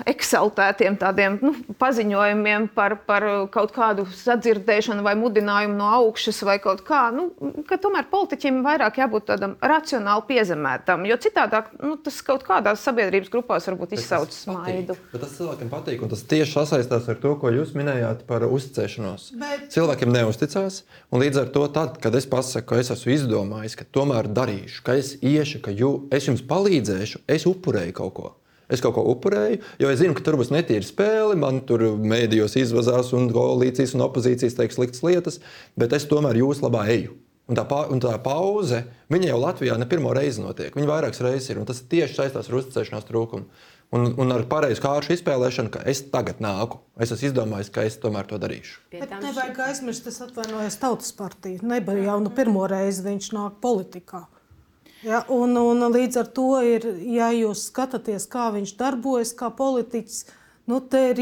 S3: eksaltētiem tādiem nu, paziņojumiem par, par kaut kādu sadzirdēšanu vai mudinājumu no augšas vai kaut kā. Nu, ka tomēr politiķim vairāk jābūt tādam racionāli piezemētam, jo citādi nu, tas kaut kādās sabiedrības grupās varbūt izsauc smaidu.
S4: Bet tas cilvēkiem patīk, un tas tieši sasaistās ar to, ko jūs minējāt par uzticēšanos. Bet... Cilvēkiem neusticās, un līdz ar to, tad, kad es pasaku, ka es esmu izdomājis, ka tomēr darīšu, ka es iešu, ka jū, es jums palīdzēšu, es upurēju kaut ko. Es kaut ko upurēju, jo es zinu, ka tur būs netīra spēle. Man tur mēdījos izvazās, un koalīcijas un opozīcijas teiks sliktas lietas, bet es tomēr jūs labā eju. Un tā, pa, un tā pauze, viņa jau Latvijā ne pirmo reizi notiek. Viņa vairākas reizes ir, un tas tieši saistās ar uzticēšanās trūkumu. Un, un ar pareizu kāršu izspēlēšanu, ka es tagad nāku. Es esmu izdomājis, ka es tomēr to darīšu.
S5: Bet nevajag aizmirst, es atvainojos Tautas partiju. Nebija jau nu pirmo reizi viņš nāk politikā. Ja, un, un līdz ar to ir, ja jūs skatāties, kā viņš darbojas, kā politiķis, nu, te ir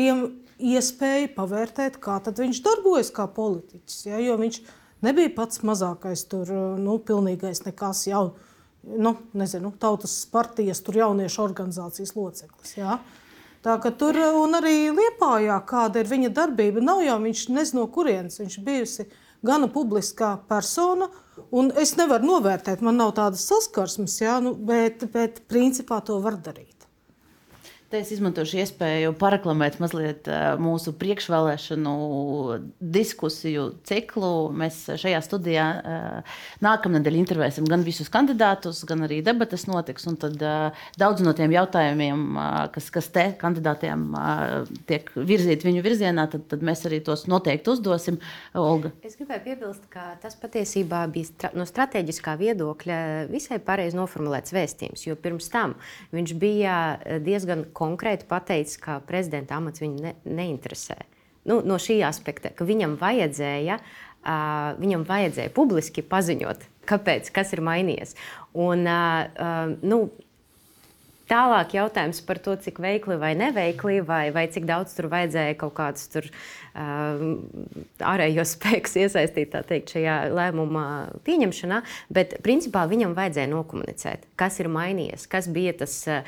S5: iespēja pavērtēt, kā viņš darbojas kā politiķis. Ja? Jo viņš nebija pats mazākais, tur, nu, pilnīgais nekas jau. Nu, nezinu, tautas partijas, tur jauniešu organizācijas loceklis. Ja? Tā ka tur arī Lietpājā, kāda ir viņa darbība, nav jau viņš nezina, no kurienes viņš bijusi gana publiskā persona. Es nevaru novērtēt, man nav tādas saskarsmes, jā, nu, bet, bet principā to var darīt.
S1: Te es izmantošu iespēju paraklamēt mazliet mūsu priekšvēlēšanu diskusiju ciklu. Mēs šajā studijā nākamnedēļ intervēsim gan visus kandidātus, gan arī debatas notiks. Tad daudz no tiem jautājumiem, kas, kas te kandidātiem tiek virzīti viņu virzienā, tad, tad mēs arī tos noteikti uzdosim. Olga.
S6: Es gribēju piebilst, ka tas patiesībā bija stra no strateģiskā viedokļa visai pareizi noformulēts vēstījums, jo pirms tam viņš bija diezgan konkrēti pateicis, ka prezidenta amats viņu ne, neinteresē. Nu, no šī aspekta, ka viņam vajadzēja, uh, viņam vajadzēja publiski paziņot, kāpēc, kas ir mainījies. Un, uh, nu, Tālāk jautājums par to, cik veikli vai neveikli, vai, vai cik daudz tur vajadzēja kaut kādus tur, uh, ārējos spēkus iesaistīt teikt, šajā lēmuma pieņemšanā. Bet principā viņam vajadzēja nokomunicēt, kas ir mainījies, kas bija tas uh,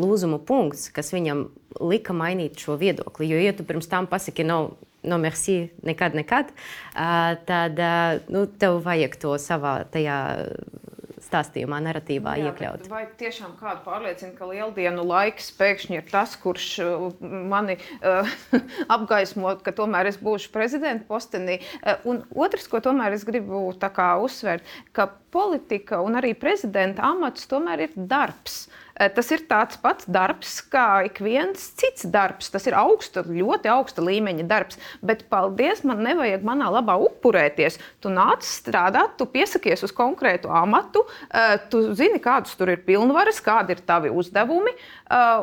S6: lūzuma punkts, kas viņam lika mainīt šo viedokli. Jo, ja tu pirms tam pasaki, no, no merci, nekad, nekad, uh, tad uh, nu, tev vajag to savā tajā stāstījumā, narratīvā Jā, iekļaut.
S3: Vai tiešām kādu pārliecina, ka lieldienu laiks pēkšņi ir tas, kurš uh, mani uh, apgaismo, ka tomēr es būšu prezidenta postenī? Uh, un otrs, ko tomēr es gribu uzsvērt, ka politika un arī prezidenta amats tomēr ir darbs. Eh, tas ir tāds pats darbs, kā ik viens cits darbs. Tas ir augsta, ļoti augsta līmeņa darbs. Bet, paldies, man nevajag manā labā upurēties. Tu nāc strādāt, tu piesakies uz konkrētu amatu, eh, tu zini, kādas tur ir pilnvaras, kādi ir tavi uzdevumi, eh,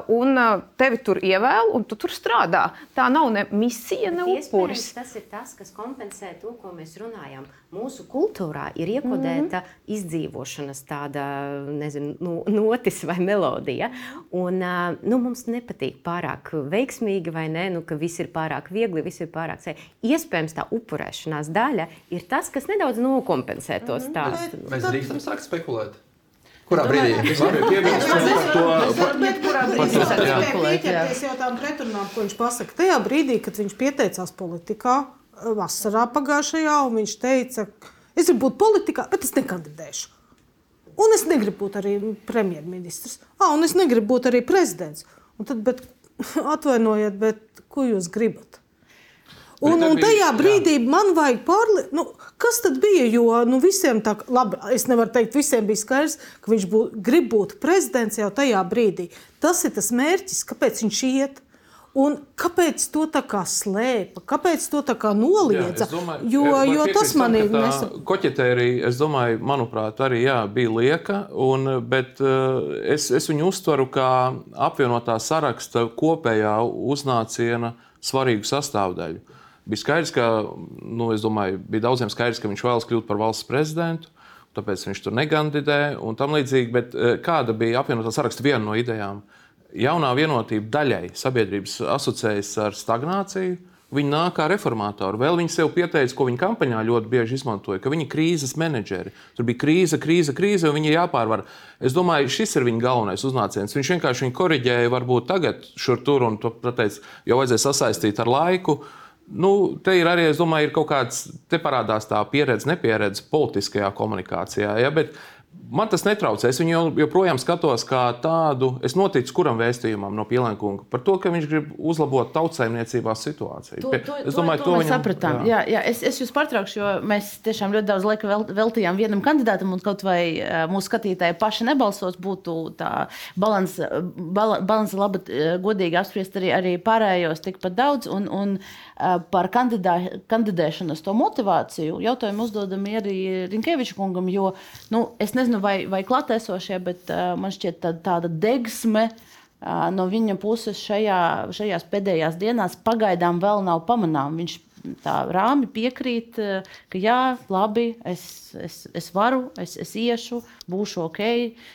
S3: un tevi tur ievēl, un tu tur strādā. Tā nav ne misija, ne upuris.
S6: Tas ir tas, kas kompensē to, ko mēs runājam. Mūsu kultūrā ir iekodēta mm -hmm. izdzīvošanas tāda, nezinu, nu, notis vai melodija. Un, nu, mums nepatīk pārāk veiksmīgi, vai ne? Nu, ka viss ir pārāk viegli, viss ir pārāk sēdi. Iespējams, tā upurēšanās daļa ir tas, kas nedaudz nokompensē to
S4: mhm. stāstu. Mēs, mēs drīkstam sākt spekulēt. Kurā brīdī?
S5: Es gribēju piebilst par to, kurā brīdī pieteikties jau tām pretrunām, ko viņš pasaka. Tajā brīdī, kad viņš pieteicās politikā, vasarā pagājušajā, un viņš teica, es gribu būt politikā, bet es nekandidēšu. Un es negribu būt arī premjerministrs. Ah, un es negribu būt arī prezidents. Un tad, bet, atvainojiet, bet ko jūs gribat? Un, un tajā brīdī jā. man vajag pārliekt, nu, kas tad bija. Jo nu, visiem tā, labi, es nevaru teikt, visiem bija skaidrs, ka viņš bū, grib būt prezidents jau tajā brīdī. Tas ir tas mērķis, kāpēc viņš iet. Un kāpēc to tā kā slēpa? Kāpēc to tā kā noliedza? Jā, domāju, jo, jā, jo tas man ir
S2: nesaprotami. Koķetērija, es domāju, manuprāt, arī jā, bija lieka. Un, bet uh, es, es viņu uztveru kā apvienotā saraksta kopējā uznāciena svarīgu sastāvdaļu. Bija skaidrs, ka nu, domāju, bija daudziem skaidrs, ka viņš vēlas kļūt par valsts prezidentu. Tāpēc viņš tur negandidē un tam līdzīgi. Bet uh, kāda bija apvienotā saraksta viena no idejām? Uh, jaunā vienotība daļai sabiedrības asociējas ar stagnāciju. Viņi nāk kā reformatori. Vēl viņi sev pieteica, ko viņi kampaņā ļoti bieži izmantoja, ka viņi ir krīzes menedžeri. Tur bija krīze, krīze, krīze, un viņi ir jāpārvar. Es domāju, šis ir viņa galvenais uznāciens. Viņš vienkārši viņu korģēja, varbūt tagad, šur tur, un to pateic, jau vajadzēja sasaistīt ar laiku. Nu, te ir arī, es domāju, ir kaut kāds, te parādās tā pieredze, nepieredze politiskajā komunikācijā. Ja? Bet, uh, Man tas netraucē. Es viņu joprojām skatos kā tādu, es noticu kuram vēstījumam no Pielēnkunga par to, ka viņš grib uzlabot tautsājumniecībā situāciju.
S1: To, to, es domāju, to, to, to viņam, sapratām. Jā. Jā, jā, es, es jūs pārtraukšu, jo mēs tiešām ļoti daudz laika veltījām vienam kandidātam, un kaut vai mūsu skatītāji paši nebalsos, būtu tā balansa, balansa laba, godīgi apspriest arī, arī pārējos tikpat daudz. Un, un, Par kandidā, kandidēšanas to motivāciju jautājumu uzdodam arī Rinkeviča kungam, jo nu, es nezinu, nezinu, vai, vai klātesošie, bet uh, man šķiet tā, tāda degsme. Uh, no viņa puses šajā, šajās pēdējās dienās pagaidām vēl nav pamanāma. Viņš tā rāmi piekrīt, ka jā, labi, es, es, es varu, es, es iešu, būšu ok,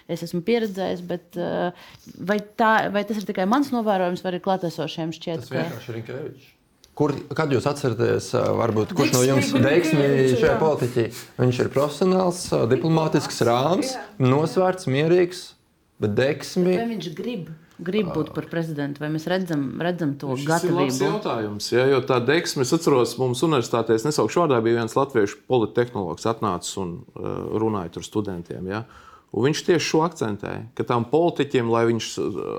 S1: es esmu pieredzējis, bet vai, tā, vai tas ir tikai mans novērojums, vai arī klātesošiem šķiet?
S4: Tas vienkārši ir Rinkevičs. Kur, kad jūs atceraties, varbūt, kurš no jums ir veiksmīgs šajā politiķī? Viņš ir profesionāls, diplomātisks, rāms, nosvērts, mierīgs, bet deksmi.
S1: Vai viņš grib? Grib būt par prezidentu, vai mēs redzam, redzam to
S2: Šis
S1: gatavību?
S2: Tas ir jautājums, ja, jo tā deksme, es atceros, mums universitātē, es nesaukšu vārdā, bija viens latviešu politehnologs atnācis un uh, runāja ar studentiem. Ja. Un viņš tieši šo akcentēja, ka tam politiķim, lai viņš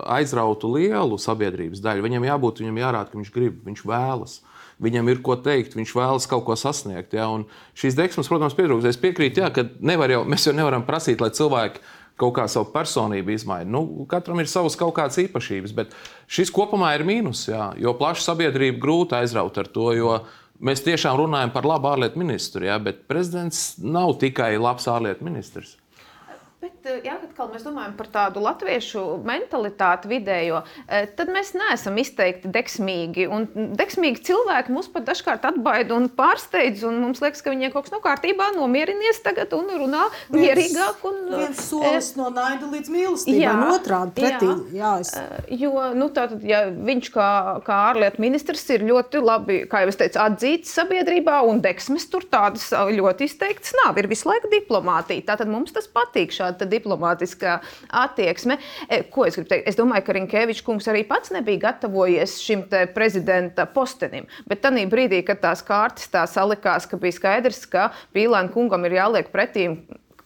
S2: aizrautu lielu sabiedrības daļu, viņam jābūt, viņam jārāda, ka viņš grib, viņš vēlas. Viņam ir ko teikt, viņš vēlas kaut ko sasniegt. Ja? Un šīs deksmes, protams, pietrūkst. Es piekrītu, ja, ka jau, mēs jau nevaram prasīt, lai cilvēki kaut kā savu personību izmaina. Nu, katram ir savas kaut kādas īpašības, bet šis kopumā ir mīnus, jā, jo plaša sabiedrība grūti aizraut ar to. Mēs tiešām runājam par labu ārlietu ministru, jā, bet prezidents nav tikai labs ārlietu ministrs.
S3: Bet, eh, jā, kad mēs domājam par tādu latviešu mentalitāti vidējo, eh, tad mēs neesam izteikti deksmīgi. Un deksmīgi cilvēki mūs pat dažkārt atbaida un pārsteidz. Un mums liekas, ka viņiem kaut kas nav kārtībā, nomierinies tagad un runā mierīgāk. Un,
S5: viens solis no naida līdz mīlestībai, jā, otrādi pretī. Jā. Jā, es...
S3: Jo nu, tātad, ja viņš kā, kā ārlietu ministrs ir ļoti labi, kā jau es teicu, atzīts sabiedrībā, un deksmes tur tādas ļoti izteiktas nav. Ir visu laiku diplomātija. Tātad mums tas patīk. Šādi tāda diplomātiskā attieksme. E, ko es gribu teikt? Es domāju, ka Rinkevičs kungs arī pats nebija gatavojies šim prezidenta postenim. Bet tajā brīdī, kad tās kārtas tā salikās, ka bija skaidrs, ka Pīlēna kungam ir jāliek pretīm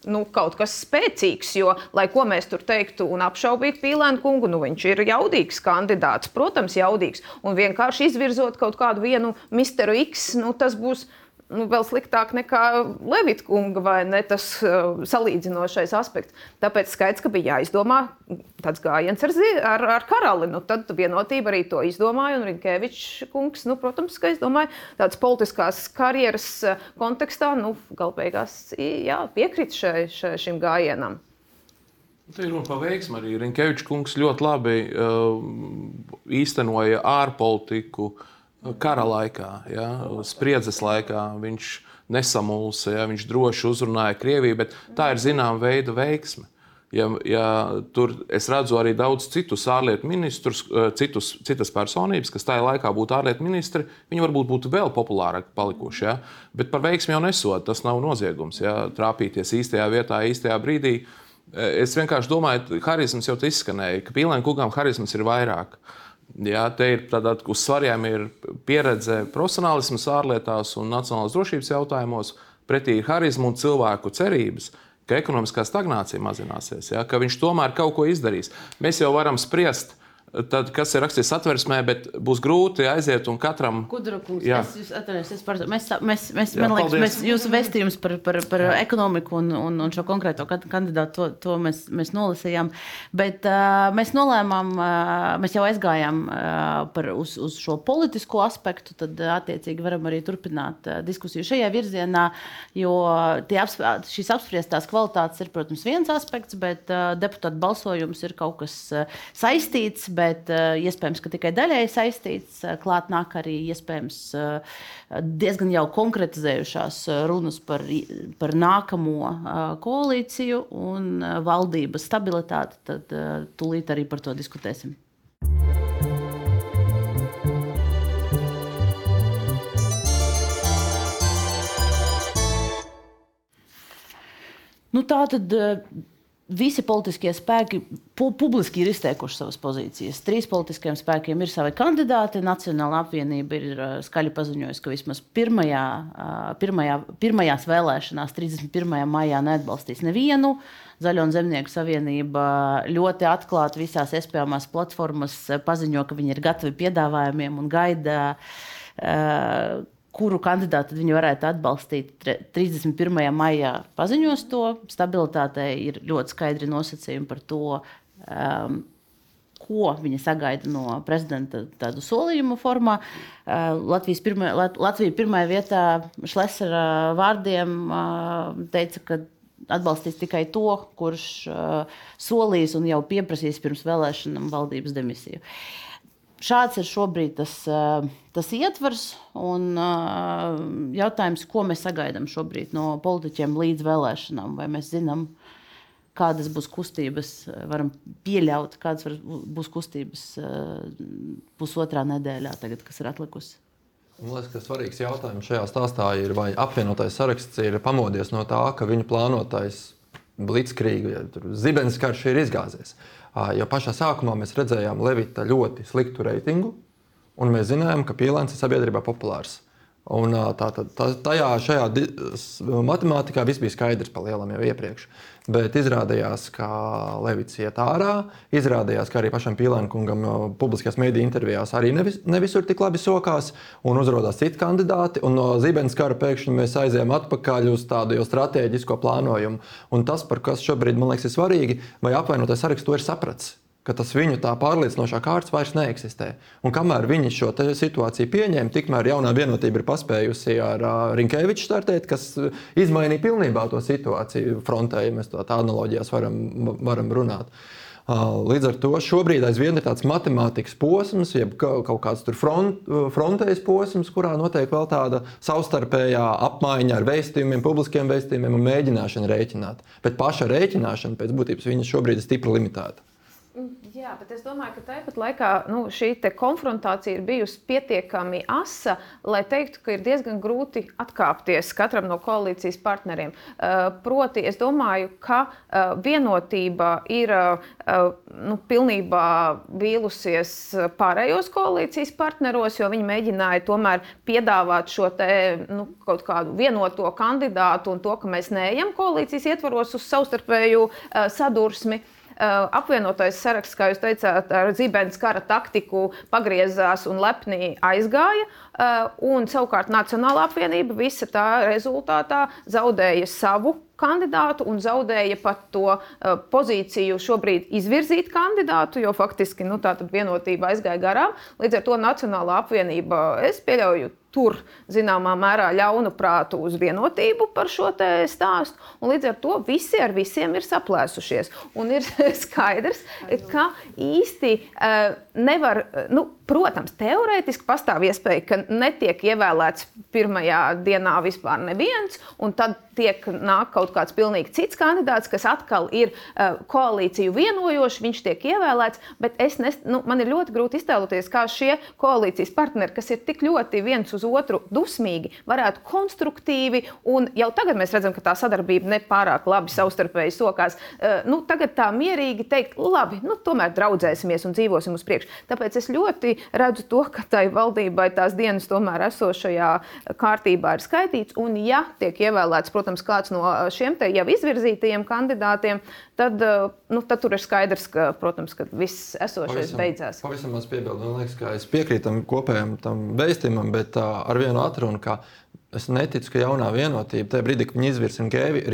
S3: nu, kaut kas spēcīgs, jo, lai ko mēs tur teiktu un apšaubītu Pīlēnu kungu, nu, viņš ir jaudīgs kandidāts, protams, jaudīgs. Un vienkārši izvirzot kaut kādu vienu misteru X, nu, tas būs nu, vēl sliktāk nekā Levita kunga vai ne tas uh, salīdzinošais aspekts. Tāpēc skaidrs, ka bija jāizdomā tāds gājiens ar, ar, ar karali. Nu, tad vienotība arī to izdomāja. Un Rinkēvičs kungs, nu, protams, ka es domāju, tādas politiskās karjeras uh, kontekstā, nu, galbeigās jā, piekrīt šai, šai, šim gājienam.
S2: Tā ir runa par veiksmu. Arī Rinkēvičs kungs ļoti labi uh, īstenoja ārpolitiku. Uh, kara laikā, ja, spriedzes laikā. Viņš nesamulsa, ja, viņš droši uzrunāja Krieviju, bet tā ir zināma veida veiksme. Ja, ja tur es redzu arī daudz citus ārlietu ministrus, eh, citus, citas personības, kas tajā laikā būtu ārlietu ministri, viņi varbūt būtu vēl populārāki palikuši. Ja? Bet par veiksmi jau nesot, tas nav noziegums. Ja? Trāpīties īstajā vietā, īstajā brīdī. Eh, es vienkārši domāju, ka harizms jau izskanēja, ka Pīlēna kungam harizms ir vairāk. Uh, Jā, te ir tādā, uz svariem ir pieredze profesionālismas ārlietās un nacionālās drošības jautājumos, pretī ir harizma un cilvēku cerības, ka ekonomiskā stagnācija mazināsies, jā, ka viņš tomēr kaut ko izdarīs. Mēs jau varam spriest, tad, kas ir rakstīts atversmē, bet būs grūti aiziet un katram.
S1: Kudrukungs, es, es, atveries, es par, mēs, mēs, mēs, jā, man liekas, paldies. mēs, jūsu vēstījums par, par, par jā. ekonomiku un, un, un šo konkrēto kandidātu, to, to mēs, mēs nolasījām. Bet uh, mēs nolēmām, uh, mēs jau aizgājām uh, par, uz, uz šo politisko aspektu, tad attiecīgi varam arī turpināt uh, diskusiju šajā virzienā, jo apsp šīs apspriestās kvalitātes ir, protams, viens aspekts, bet uh, deputātu balsojums ir kaut kas uh, saistīts bet uh, iespējams, ka tikai daļēji saistīts. Uh, klāt nāk arī iespējams uh, diezgan jau konkretizējušās runas par, par nākamo koalīciju un valdības stabilitāti. Tad tūlīt arī par to diskutēsim. Nu, tā tad visi politiskie spēki pu publiski ir izteikuši savas pozīcijas. Trīs politiskiem spēkiem ir savi kandidāti. Nacionāla apvienība ir uh, skaļi paziņojusi, ka vismaz pirmajā, uh, pirmajā, pirmajās vēlēšanās, 31. maijā, neatbalstīs nevienu. Zaļo un Zemnieku savienība ļoti atklāti visās iespējamās platformās paziņo, ka viņi ir gatavi piedāvājumiem un gaida. Uh, kuru kandidātu viņi varētu atbalstīt 31. maijā, paziņos to. Stabilitātei ir ļoti skaidri nosacījumi par to, um, ko viņi sagaida no prezidenta tādu solījumu formā. Uh, Latvijas pirmā, Lat, Latvija pirmajā vietā Šlesera vārdiem uh, teica, ka atbalstīs tikai to, kurš uh, solīs un jau pieprasīs pirms vēlēšanām valdības demisiju. Šāds ir šobrīd tas, tas ietvers un jautājums, ko mēs sagaidām šobrīd no politiķiem līdz vēlēšanām. Vai mēs zinām, kādas būs kustības, varam pieļaut, kādas būs kustības pusotrā nedēļā, tagad, kas ir atlikusi.
S4: Man liekas, ka svarīgs jautājums šajā stāstā ir, vai apvienotais saraksts ir pamodies no tā, ka viņu plānotais blitzkrīga, ja zibens karš ir izgāzies. Jo pašā sākumā mēs redzējām Levita ļoti sliktu reitingu, un mēs zinājām, ka Pīlāns ir sabiedrībā populārs. Un, tā, tā, tā, tajā šajā matemātikā viss bija skaidrs pa lielam jau iepriekš. Bet izrādījās, ka Levits iet ārā. Izrādījās, ka arī pašam Pīlēnkungam publiskajās mediju intervijās arī nevis, ne visur tik labi sokās, un uzrādījās citi kandidāti. No Zibens kara pēkšņi mēs aizējām atpakaļ uz tādu jau strateģisko plānojumu. Un tas, par kas šobrīd man liekas svarīgi, vai apvienotais saraksts to ir sapratis ka tas viņu tā pārliecinošā kārtas vairs neeksistē. Un kamēr viņi šo situāciju pieņēma, tikmēr jaunā vienotība ir paspējusi ar uh, Rinkēviču startēt, kas izmainīja pilnībā to situāciju frontē, ja mēs tādā analoģijās varam, varam runāt. Uh, līdz ar to šobrīd aizvien ir tāds matemātikas posms, jeb kaut kāds front, frontējas posms, kurā notiek vēl tāda savstarpējā apmaiņa ar vēstījumiem, publiskiem vēstījumiem un mēģināšana rēķināt. Bet paša rēķināšana pēc būtības viņa šobrīd ir stipri limitēta.
S3: Jā, bet es domāju, ka tāpat laikā nu, šī konfrontācija ir bijusi pietiekami asa, lai teiktu, ka ir diezgan grūti atkāpties katram no koalīcijas partneriem. Uh, proti, es domāju, ka uh, vienotība ir uh, nu, pilnībā vīlusies pārējos koalīcijas partneros, jo viņi mēģināja tomēr piedāvāt šo te, nu, kaut kādu vienoto kandidātu un to, ka mēs neejam koalīcijas ietvaros uz savstarpēju sadursmi. Eh, apvienotais saraksts, kā jūs teicāt, ar zibens kara taktiku pagriezās un lepni aizgāja. Eh, un savukārt Nacionālā apvienība visa tā rezultātā zaudēja savu kandidātu un zaudēja pat to uh, pozīciju šobrīd izvirzīt kandidātu, jo faktiski nu, tā vienotība aizgāja garām. Līdz ar to Nacionālā apvienība, es pieļauju, tur zināmā mērā ļaunu prātu uz vienotību par šo stāstu. Līdz ar to visi ar visiem ir saplēsušies. Un ir skaidrs, ka īsti uh, nevar, nu, protams, teorētiski pastāv iespēja, ka netiek ievēlēts pirmajā dienā vispār neviens, un tad tiek nāk kaut kāds pilnīgi cits kandidāts, kas atkal ir uh, koalīciju vienojošs, viņš tiek ievēlēts. Bet es nes, nu, man ir ļoti grūti iztēloties, kā šie koalīcijas partneri, kas ir tik ļoti viens uz otru dusmīgi, varētu konstruktīvi, un jau tagad mēs redzam, ka tā sadarbība nepārāk labi savstarpēji sokās. Uh, nu, tagad tā mierīgi teikt, labi, nu, tomēr draudzēsimies un dzīvosim uz priekšu. Tāpēc es ļoti redzu to, ka tai valdībai tās dienas tomēr esošajā kārtībā ir skaitīts, un ja tiek ievēlēts, protams, protams, kāds no šiem jau izvirzītajiem kandidātiem, tad, nu, tad tur ir skaidrs, ka, protams, ka viss esošais pavisam, beidzās.
S4: Pavisam maz piebildu. Man liekas, ka es piekrītu tam kopējam tam vēstījumam, bet uh, ar vienu atrunu, ka es neticu, ka jaunā vienotība, tajā brīdī, kad viņi izvirza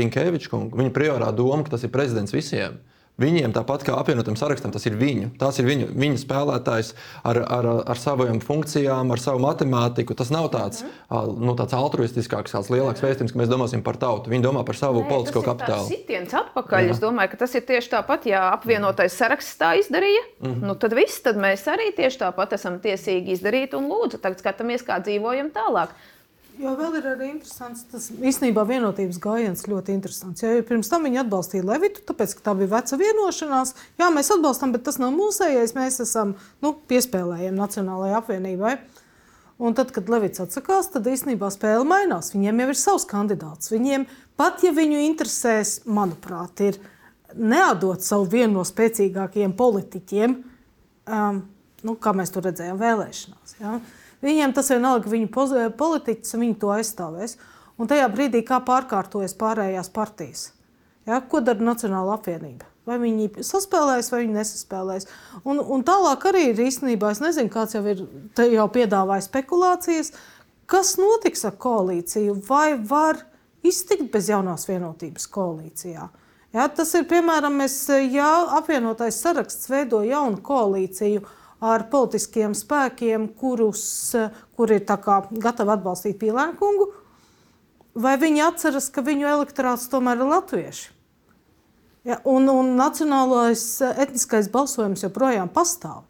S4: Rinkēviču kungu, viņa priorā doma, ka tas ir prezidents visiem. Viņiem, tāpat kā apvienotam sarakstam, tas ir viņu. Tas ir viņu, viņu spēlētājs ar, ar, ar savām funkcijām, ar savu matemātiku. Tas nav tāds, mm. nu, tāds altruistiskāks, tāds lielāks vēstījums, ka mēs domāsim par tautu. Viņi domā par savu Nē, politisko kapitālu.
S3: Tas ir sitiens atpakaļ. Jā. Es domāju, ka tas ir tieši tāpat, ja apvienotais saraksts tā izdarīja. Mm -hmm. nu, tad viss, tad mēs arī tieši tāpat esam tiesīgi izdarīt un lūdzu, tagad skatāmies, kā dzīvojam tālāk.
S5: Jo vēl ir arī interesants, tas īstenībā vienotības gājiens ļoti interesants. Jo pirms tam viņi atbalstīja Levitu, tāpēc, ka tā bija veca vienošanās. Jā, mēs atbalstam, bet tas nav mūsējais. Mēs esam nu, piespēlējami Nacionālajai apvienībai. Un tad, kad Levits atsakās, tad īstenībā spēle mainās. Viņiem jau ir savs kandidāts. Viņiem, pat ja viņu interesēs, manuprāt, ir neatdot savu vienu no spēcīgākajiem politiķiem, um, nu, kā mēs to redzējām vēlēšanās. Ja? Viņiem tas vienalga, viņu politiķis, viņi to aizstāvēs. Un tajā brīdī, kā pārkārtojas pārējās partijas, ja, ko dara Nacionāla apvienība? Vai viņi saspēlēs, vai viņi nesaspēlēs. Un, un tālāk arī ir īstenībā, es nezinu, kāds jau ir jau piedāvājis spekulācijas, kas notiks ar koalīciju, vai var iztikt bez jaunās vienotības koalīcijā. Ja, tas ir piemēram, mēs, ja apvienotais saraksts veido jaunu koalīciju, uh, ar politiskiem spēkiem, kurus, kur ir gatavi atbalstīt Pīlēnu kungu, vai viņi atceras, ka viņu elektorāts tomēr ir latvieši? Ja, un, un nacionālais etniskais balsojums joprojām pastāv.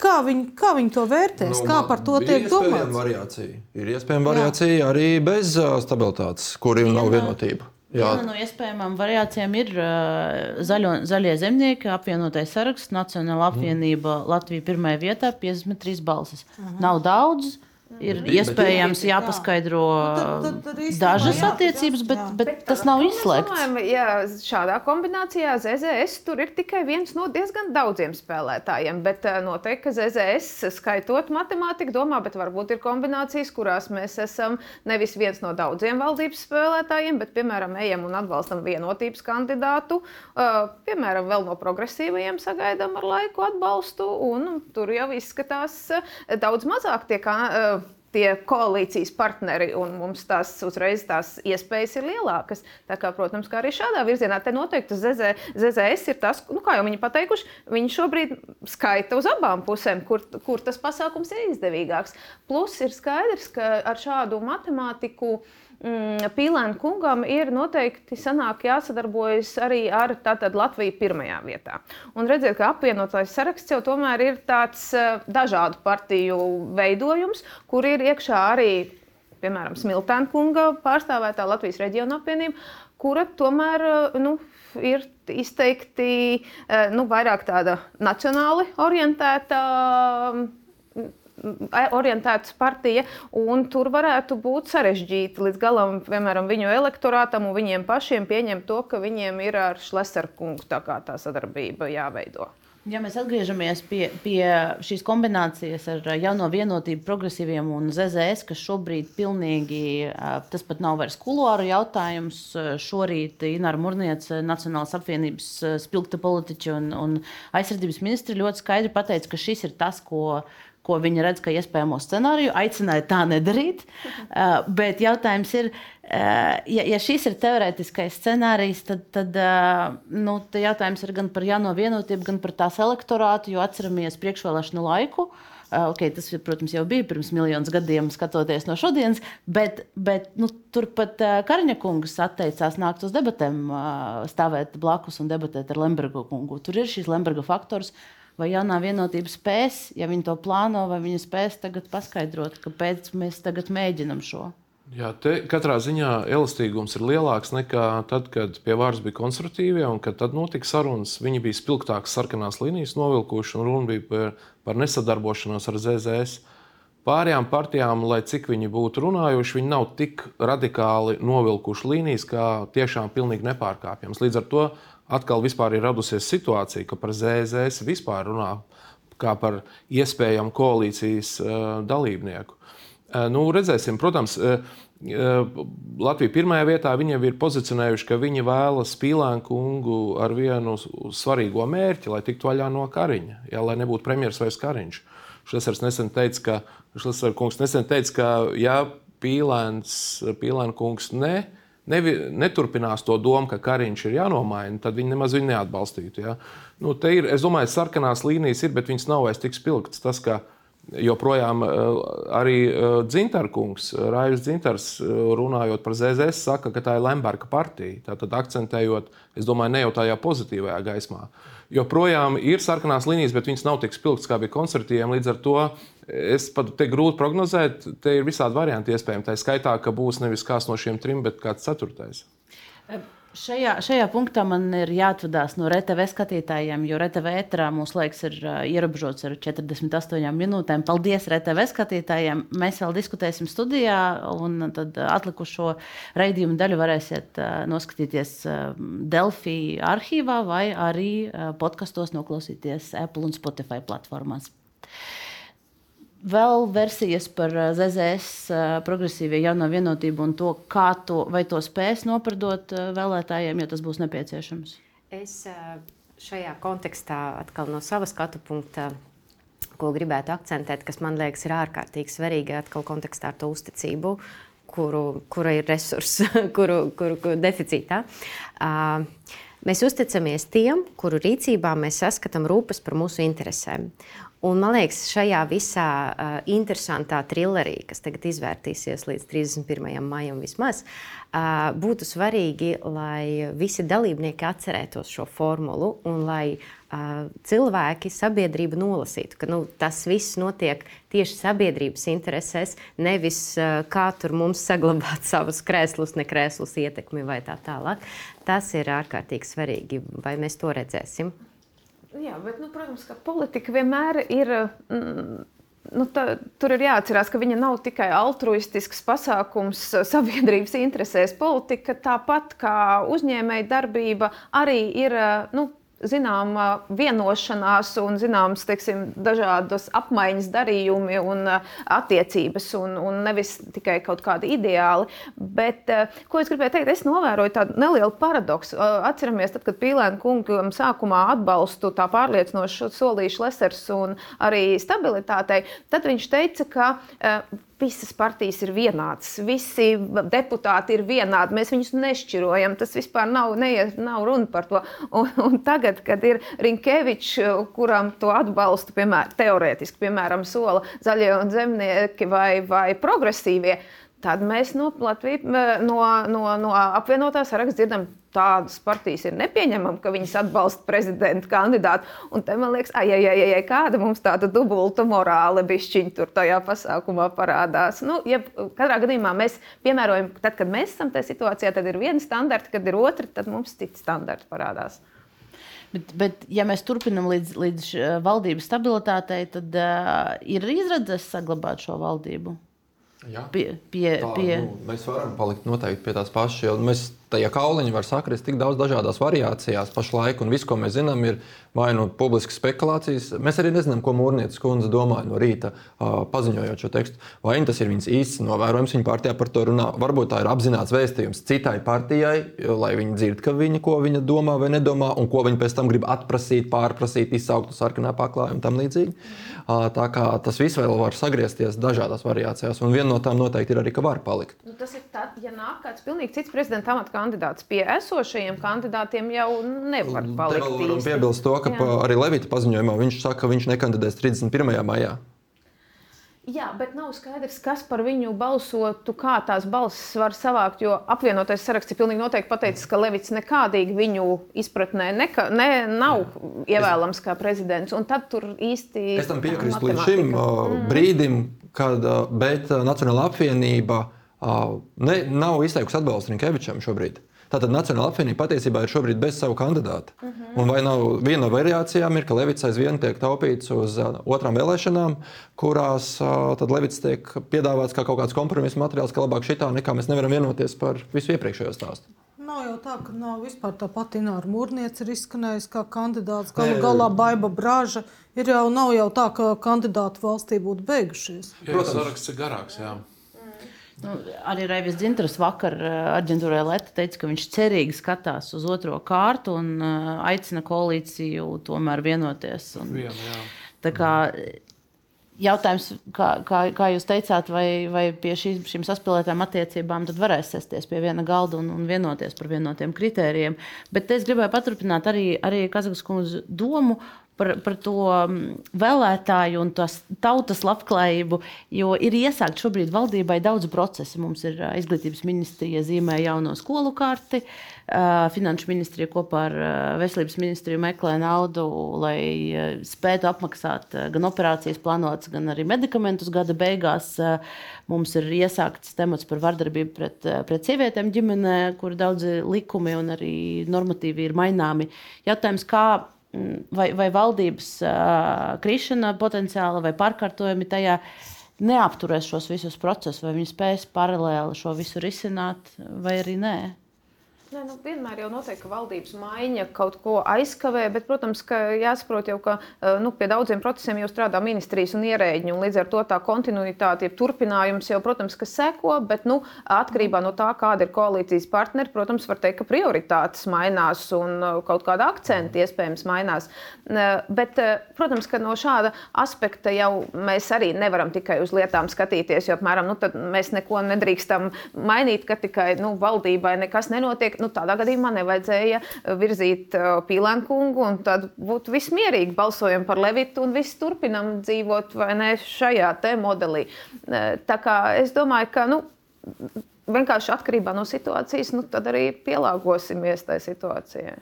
S5: Kā viņi, kā viņi to vērtēs, nu, kā par to tiek domāts?
S4: Variācija. Ir iespējama variācija Jā. arī bez stabilitātes, kuriem nav vienotība.
S1: Jā. Viena no iespējamām variācijām ir uh, zaļo, zaļie zemnieki, apvienotais saraksts, Nacionāla apvienība mm. Latvija pirmajā vietā, 53 balsis. Uh -huh. Nav daudz, ir bet, iespējams bet, jāpaskaidro jā. Nu, tad, tad, tad dažas jā, attiecības, bet, bet, bet tas nav izslēgts.
S3: Ja šādā kombinācijā ZZS tur ir tikai viens no diezgan daudziem spēlētājiem, bet eh, noteikti, ka ZZS skaitot matemātiku domā, bet varbūt ir kombinācijas, kurās mēs esam nevis viens no daudziem valdības spēlētājiem, bet, piemēram, ejam un atbalstam vienotības kandidātu, uh, piemēram, vēl no progresīvajiem sagaidām ar laiku atbalstu, un tur jau izskatās uh, daudz mazāk tiek. Uh, tie koalīcijas partneri, un mums tās uzreiz tās iespējas ir lielākas. Tā kā, protams, kā arī šādā virzienā, te noteikti ZZ, ZZS ir tas, nu, kā jau viņi pateikuši, viņi šobrīd skaita uz abām pusēm, kur, kur tas pasākums ir izdevīgāks. Plus ir skaidrs, ka ar šādu matemātiku Pīlēna kungam ir noteikti sanāk jāsadarbojas arī ar tātad, Latviju pirmajā vietā. Un redziet, ka apvienotājs saraksts jau tomēr ir tāds uh, dažādu partiju veidojums, kur ir iekšā arī, piemēram, Smiltēna kunga pārstāvētā Latvijas reģiona apvienība, kura tomēr uh, nu, ir izteikti uh, nu, vairāk tāda nacionāli orientēta orientēta partija, un tur varētu būt sarežģīti līdz galam, piemēram, viņu elektorātam un viņiem pašiem pieņemt to, ka viņiem ir ar Šleserkungu tā tā sadarbība jāveido.
S1: Ja mēs atgriežamies pie, pie šīs kombinācijas ar jauno vienotību, progresīviem un ZZS, kas šobrīd pilnīgi tas pat nav vairs kuluāru jautājums. Šorīt Ināra Mūrniece, Nacionālās apvienības spilgta politiķa un, un aizsardzības ministri ļoti skaidri pateica, ka šis ir tas, ko ko viņi redz kā iespējamo scenāriju. Aicināja tā nedarīt. Uh, bet jautājums ir, uh, ja, ja šis ir teorētiskais scenārijs, tad, tad uh, nu, jautājums ir gan par jauno vienotību, gan par tās elektorātu, jo atceramies priekšvēlēšanu laiku. Okay, tas, protams, jau bija pirms miljonus gadiem, skatoties no šodienas, bet, bet nu, turpat Kariņa kungs atteicās nākt uz debatēm, stāvēt blakus un debatēt ar Lemberga kungu. Tur ir šis Lemberga faktors. Uh, vai jaunā vienotība spēs, ja viņi to plāno, vai viņi spēs tagad paskaidrot, kāpēc mēs tagad mēģinam šo.
S2: Jā, te katrā ziņā elastīgums ir lielāks nekā tad, kad pie vāras bija konstruktīvie, un kad tad notika sarunas. Viņi bija spilgtākas sarkanās līnijas novilkuši, un runa bija par, par nesadarbošanos ar ZZS. Pārējām partijām, lai cik viņi būtu runājuši, viņi nav tik radikāli novilkuši līnijas, kā tiešām pilnīgi nepārkāpjams. Līdz ar to atkal ir radusies situācija, ka par ZZS vispār runā kā par iespējamu koalīcijas uh, dalībnieku. Uh, nu, redzēsim, protams, uh, Latvija pirmajā vietā viņi jau ir pozicionējuši, ka viņi vēlas Pīlānu kungu ar vienu svarīgo mērķi, lai tiktu vaļā no Kariņa, jā, lai nebūtu premjerministrs vai Kariņš. Šlesers nesen teica, ka, Šlesers nesen teica, ka ja Pīlāns, Pīlāna kungs ne, nevi, neturpinās to domu, ka Kariņš ir jānomaina, tad viņi nemaz viņu neatbalstītu. Ja? Nu, ir, es domāju, sarkanās līnijas ir, bet viņas nav vairs tik spilgtas. Tas, ka joprojām eh, arī eh, Dzintarkungs, Rājus Dzintars, eh, runājot par ZZS, saka, ka tā ir Lemberga partija. Tātad akcentējot, es domāju, ne jau tajā pozitīvajā gaismā. Joprojām ir sarkanās līnijas, bet viņas nav tik spilgtas kā bija koncertiem. Līdz ar to es pat te grūti prognozēt, te ir visādi varianti iespējami. Tā skaitā, ka būs nevis kāds no šiem trim, bet kāds ceturtais.
S1: Šajā, šajā punktā man ir jāatvadās no RTV skatītājiem, jo RTV ētrā mūsu laiks ir uh, ierobežots ar 48 minūtēm. Paldies RTV skatītājiem! Mēs vēl diskutēsim studijā, un tad atlikušo raidījumu daļu varēsiet uh, noskatīties uh, Delphi arhīvā vai arī podkastos noklausīties Apple un Spotify platformās vēl versijas par eh, ZZS eh, progresīvie jauno vienotību un to, kā to, vai to spēs nopardot eh, vēlētājiem, ja tas būs nepieciešams?
S6: Es šajā kontekstā atkal no savas skatu punkta. Ko gribētu akcentēt, kas man liekas, ir ārkārtīgi svarīgi atkal kontekstā ar to uzticību, kuru, kura ir resurss, kuru, kuru, kuru deficītā. Uh, Mēs uzticamies tiem, kuru rīcībā mēs saskatām rūpes par mūsu interesēm. Un, man liekas, šajā visā uh, interesantā trillerī, kas tagad izvērtīsies līdz 31. maijam, vismaz, uh, būtu svarīgi, lai visi dalībnieki atcerētos šo formulu un lai uh, cilvēki, sabiedrība nolasītu, ka nu, tas viss notiek tieši sabiedrības interesēs, nevis uh, kā tur mums saglabāt savus krēslus, ne krēslus ietekmi vai tā tālāk. Tas ir ārkārtīgi svarīgi, vai mēs to redzēsim.
S3: Jā, bet, nu, protams, ka politika vienmēr ir. Mm, nu, tā, tur ir jāatcerās, ka viņa nav tikai altruistisks pasākums sabiedrības interesēs. Politika, tāpat kā uzņēmēja darbība, arī ir nu, zināma vienošanās un zināmas teiksim, dažādas apmaiņas darījumi un attiecības, un, un nevis tikai kaut kādi ideāli. Bet, ko es gribēju teikt, es novēroju tādu nelielu paradoksu. Atceramies, tad, kad Pīlēna kungam sākumā atbalstu tā pārliecinoši solīšu Lesers un arī stabilitātei, tad viņš teica, ka visas partijas ir vienādas, visi deputāti ir vienādi, mēs viņus nešķirojam. Tas vispār nav, neies, nav runa par to. Un, un tagad, kad ir Rinkevičs, kuram to atbalstu, piemēram, teorētiski, piemēram, sola zaļie un zemnieki vai, vai progresīvie, tad mēs no, Latvijas, no, no, no apvienotā saraksta dzirdam tādas partijas ir nepieņemama, ka viņas atbalsta prezidenta kandidātu. Un te man liekas, ai, ai, ai, ai, kāda mums tāda dubulta morāla bišķiņa tur tajā pasākumā parādās. Nu, ja katrā gadījumā mēs piemērojam, tad, kad mēs esam tajā situācijā, tad ir viena standarta, kad ir otra, tad mums citi standarti parādās.
S1: Bet, bet, ja mēs turpinām līdz, līdz valdības stabilitātei, tad uh, ir izredzes saglabāt šo valdību.
S4: Jā.
S1: Pie, pie,
S4: Tā,
S1: pie...
S4: Nu, mēs varam palikt noteikti pie tās pašas. Mēs tajā kauliņā var sakrist tik daudz dažādās variācijās pašlaik, un viss, ko mēs zinām, ir vai nu publiskas spekulācijas. Mēs arī nezinām, ko Mūrnietis kundze domāja no rīta, paziņojot šo tekstu. Vai tas ir viņas īsts novērojums, viņa partijā par to runā. Varbūt tā ir apzināts vēstījums citai partijai, lai viņi dzird, ka viņa, ko viņa domā vai nedomā, un ko viņa pēc tam grib atprasīt, pārprasīt, izsaukt uz sarkanā paklājuma un tam līdzīgi. Tā kā tas viss vēl var sagriezties dažādās variācijās, un viena no tām noteikti ir arī, ka var palikt.
S3: Nu, tas ir tad, ja nāk kāds pilnīgi cits prezidenta amata kandidāts pie esošajiem kandidātiem, jau nevar palikt.
S4: Piebilst to, ka pa, arī Levita paziņojumā viņš saka, ka viņš nekandidēs 31. maijā.
S3: Jā, bet nav skaidrs, kas par viņu balsotu, kā tās balsis var savākt. Jo apvienotais saraksts ir pilnīgi noteikti pateicis, ka Levits nekādīgi viņu izpratnē neka, ne, nav Jā. ievēlams kā prezidents. Un tad tur īsti.
S4: Es tam piekrītu līdz šim mm. brīdim, kad Nacionāla apvienība ne, nav izteikusi atbalstu Rinkevičam šobrīd. Tātad Nacionāla apvienība patiesībā ir šobrīd bez savu kandidātu. Uh -huh. Un vai nav viena no variācijām, ir, ka Levits aizvien tiek taupīts uz otrām vēlēšanām, kurās uh, Levits tiek piedāvāts kā kaut kāds kompromisa materiāls, ka labāk šitā nekā mēs nevaram vienoties par visu iepriekšējo stāstu.
S5: Nav jau tā, ka nav vispār tā pati Ināra Mūrniece ir izskanējusi kā kandidāts. Galu galā Baiba Brāža ir jau nav jau tā, ka kandidātu valstī būtu beigušies.
S2: Jā, Protams, saraksts ir garāks. Jā.
S1: Nu, arī Raivis Dzintras vakar eh, aģentūrā Leta teica, ka viņš cerīgi skatās uz otro kārtu un uh, aicina koalīciju tomēr vienoties. Un,
S2: Vien, jā.
S1: tā kā jautājums, kā, kā, kā jūs teicāt, vai, vai pie šī, šīm saspēlētām attiecībām varēs sēsties pie viena galda un, un vienoties par vienotiem kritērijiem. Bet es gribēju paturpināt arī, arī Kazakas kundzes domu par, par to mm, vēlētāju un tautas labklājību. Jo ir iesākt šobrīd valdībai daudz procesu. Mums ir izglītības ministrija zīmē jauno skolu karti, finanšu ministrija kopā ar veselības ministriju meklē naudu, lai spētu apmaksāt gan operācijas plānotas, gan arī medikamentus gada beigās. Mums ir iesākts temats par vardarbību pret, pret sievietēm ģimenē, kur daudzi likumi un arī normatīvi ir maināmi. Jautājums, kā vai, vai valdības krišana potenciāli vai pārkārtojumi tajā neapturēs šos visus procesus, vai viņi spēs paralēli šo visu risināt, vai arī nē.
S3: Nē, nu, vienmēr jau notiek, ka valdības maiņa kaut ko aizkavē, bet, protams, jāsaprot jau, ka eh, nu, pie daudziem procesiem jau strādā ministrijas un ierēģi. Un līdz ar to tā kontinuitāte, ja turpinājums jau, protams, ka seko, bet nu, atkarībā no tā, kāda ir koalīcijas partneri, protams, var teikt, ka prioritātes mainās un eh, kaut kāda akcenta iespējams mainās. Bet, eh, protams, ka no šāda aspekta jau mēs arī nevaram tikai uz lietām skatīties, jo apmēram nu, mēs neko nedrīkstam mainīt, ka tikai nu, valdībai nekas nenotiek nu, tādā gadījumā nevajadzēja virzīt Pīlēnu kungu, un tad būtu viss mierīgi. Balsojam par Levitu un viss turpinam dzīvot ne, šajā modelī. Tā kā es domāju, ka nu, vienkārši atkarībā no situācijas, nu, tad arī pielāgosimies tai situācijai.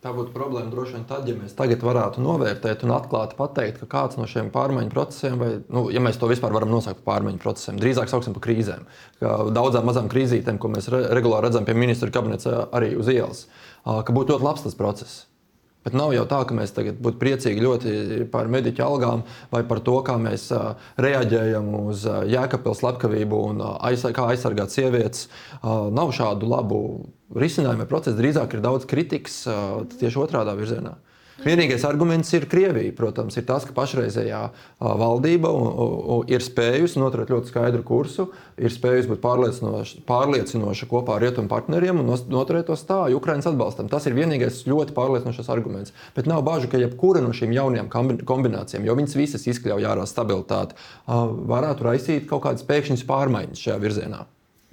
S4: Tā būtu problēma droši vien tad, ja mēs tagad varētu novērtēt un atklāti pateikt, ka kāds no šiem pārmaiņu procesiem, vai nu, ja mēs to vispār varam nosaukt par pārmaiņu procesiem, drīzāk sauksim par krīzēm. Daudzām mazām krīzītēm, ko mēs re regulāri redzam pie ministra kabineta arī uz ielas, ka būtu ļoti labs tas process. Bet nav jau tā, ka mēs tagad būtu priecīgi ļoti par mediķu algām vai par to, kā mēs reaģējam uz jēkapils slepkavību un kā aizsargāt sievietes. Nav šādu labu risinājumu vai procesu. Drīzāk ir daudz kritikas tieši otrādā virzienā. Vienīgais arguments ir Krievija. Protams, ir tas, ka pašreizējā valdība ir spējusi noturēt ļoti skaidru kursu, ir spējusi būt pārliecinoša, pārliecinoša kopā ar rietumu partneriem un noturēt to stāju Ukraiņas atbalstam. Tas ir vienīgais ļoti pārliecinošs arguments. Bet nav bažu, ka jebkura no šīm jaunajām kombinācijām, jo viņas visas izkļauj ārā stabilitāti, varētu raisīt kaut kādas pēkšņas pārmaiņas šajā virzienā.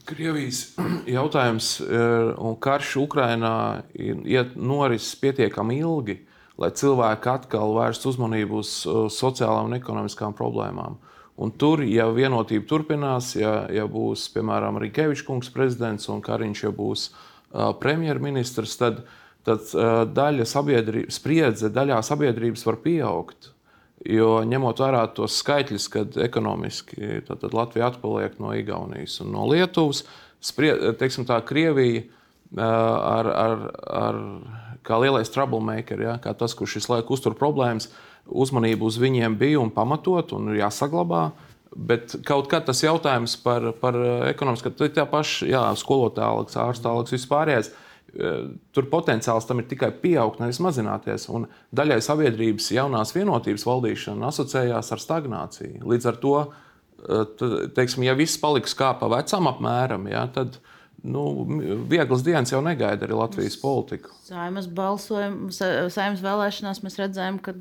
S2: Krievijas jautājums un karš Ukrainā iet norises pietiekami ilgi lai cilvēki atkal vērstu uzmanību uz sociālām un ekonomiskām problēmām. Un tur, ja vienotība turpinās, ja, ja būs piemēram Rīkevičs kungs prezidents un Kariņš ja būs uh, premjerministrs, tad, tad uh, daļa sabiedrības, spriedze daļā sabiedrības var pieaugt. Jo ņemot vērā tos skaitļus, kad ekonomiski tad, tad Latvija atpaliek no Igaunijas un no Lietuvas, sprie, teiksim, tā Krievija uh, ar, ar, ar kā lielais troublemaker, ja, kā tas, kurš visu laiku uztur problēmas, uzmanību uz viņiem bija un pamatot un jāsaglabā. Bet kaut kā tas jautājums par, par ekonomisku, ka tā paša jā, skolotāja algas, ārsta algas, vispārējais. E, tur potenciāls tam ir tikai pieaugt, nevis mazināties. Un daļai sabiedrības jaunās vienotības valdīšana asociējās ar stagnāciju. Līdz ar to, e, teiksim, ja viss paliks kā pa vecam apmēram, ja, tad, uh, Nu, vieglas dienas jau negaida arī Latvijas politiku.
S1: Saimas balsojumu, saimnes vēlēšanās mēs redzējām, ka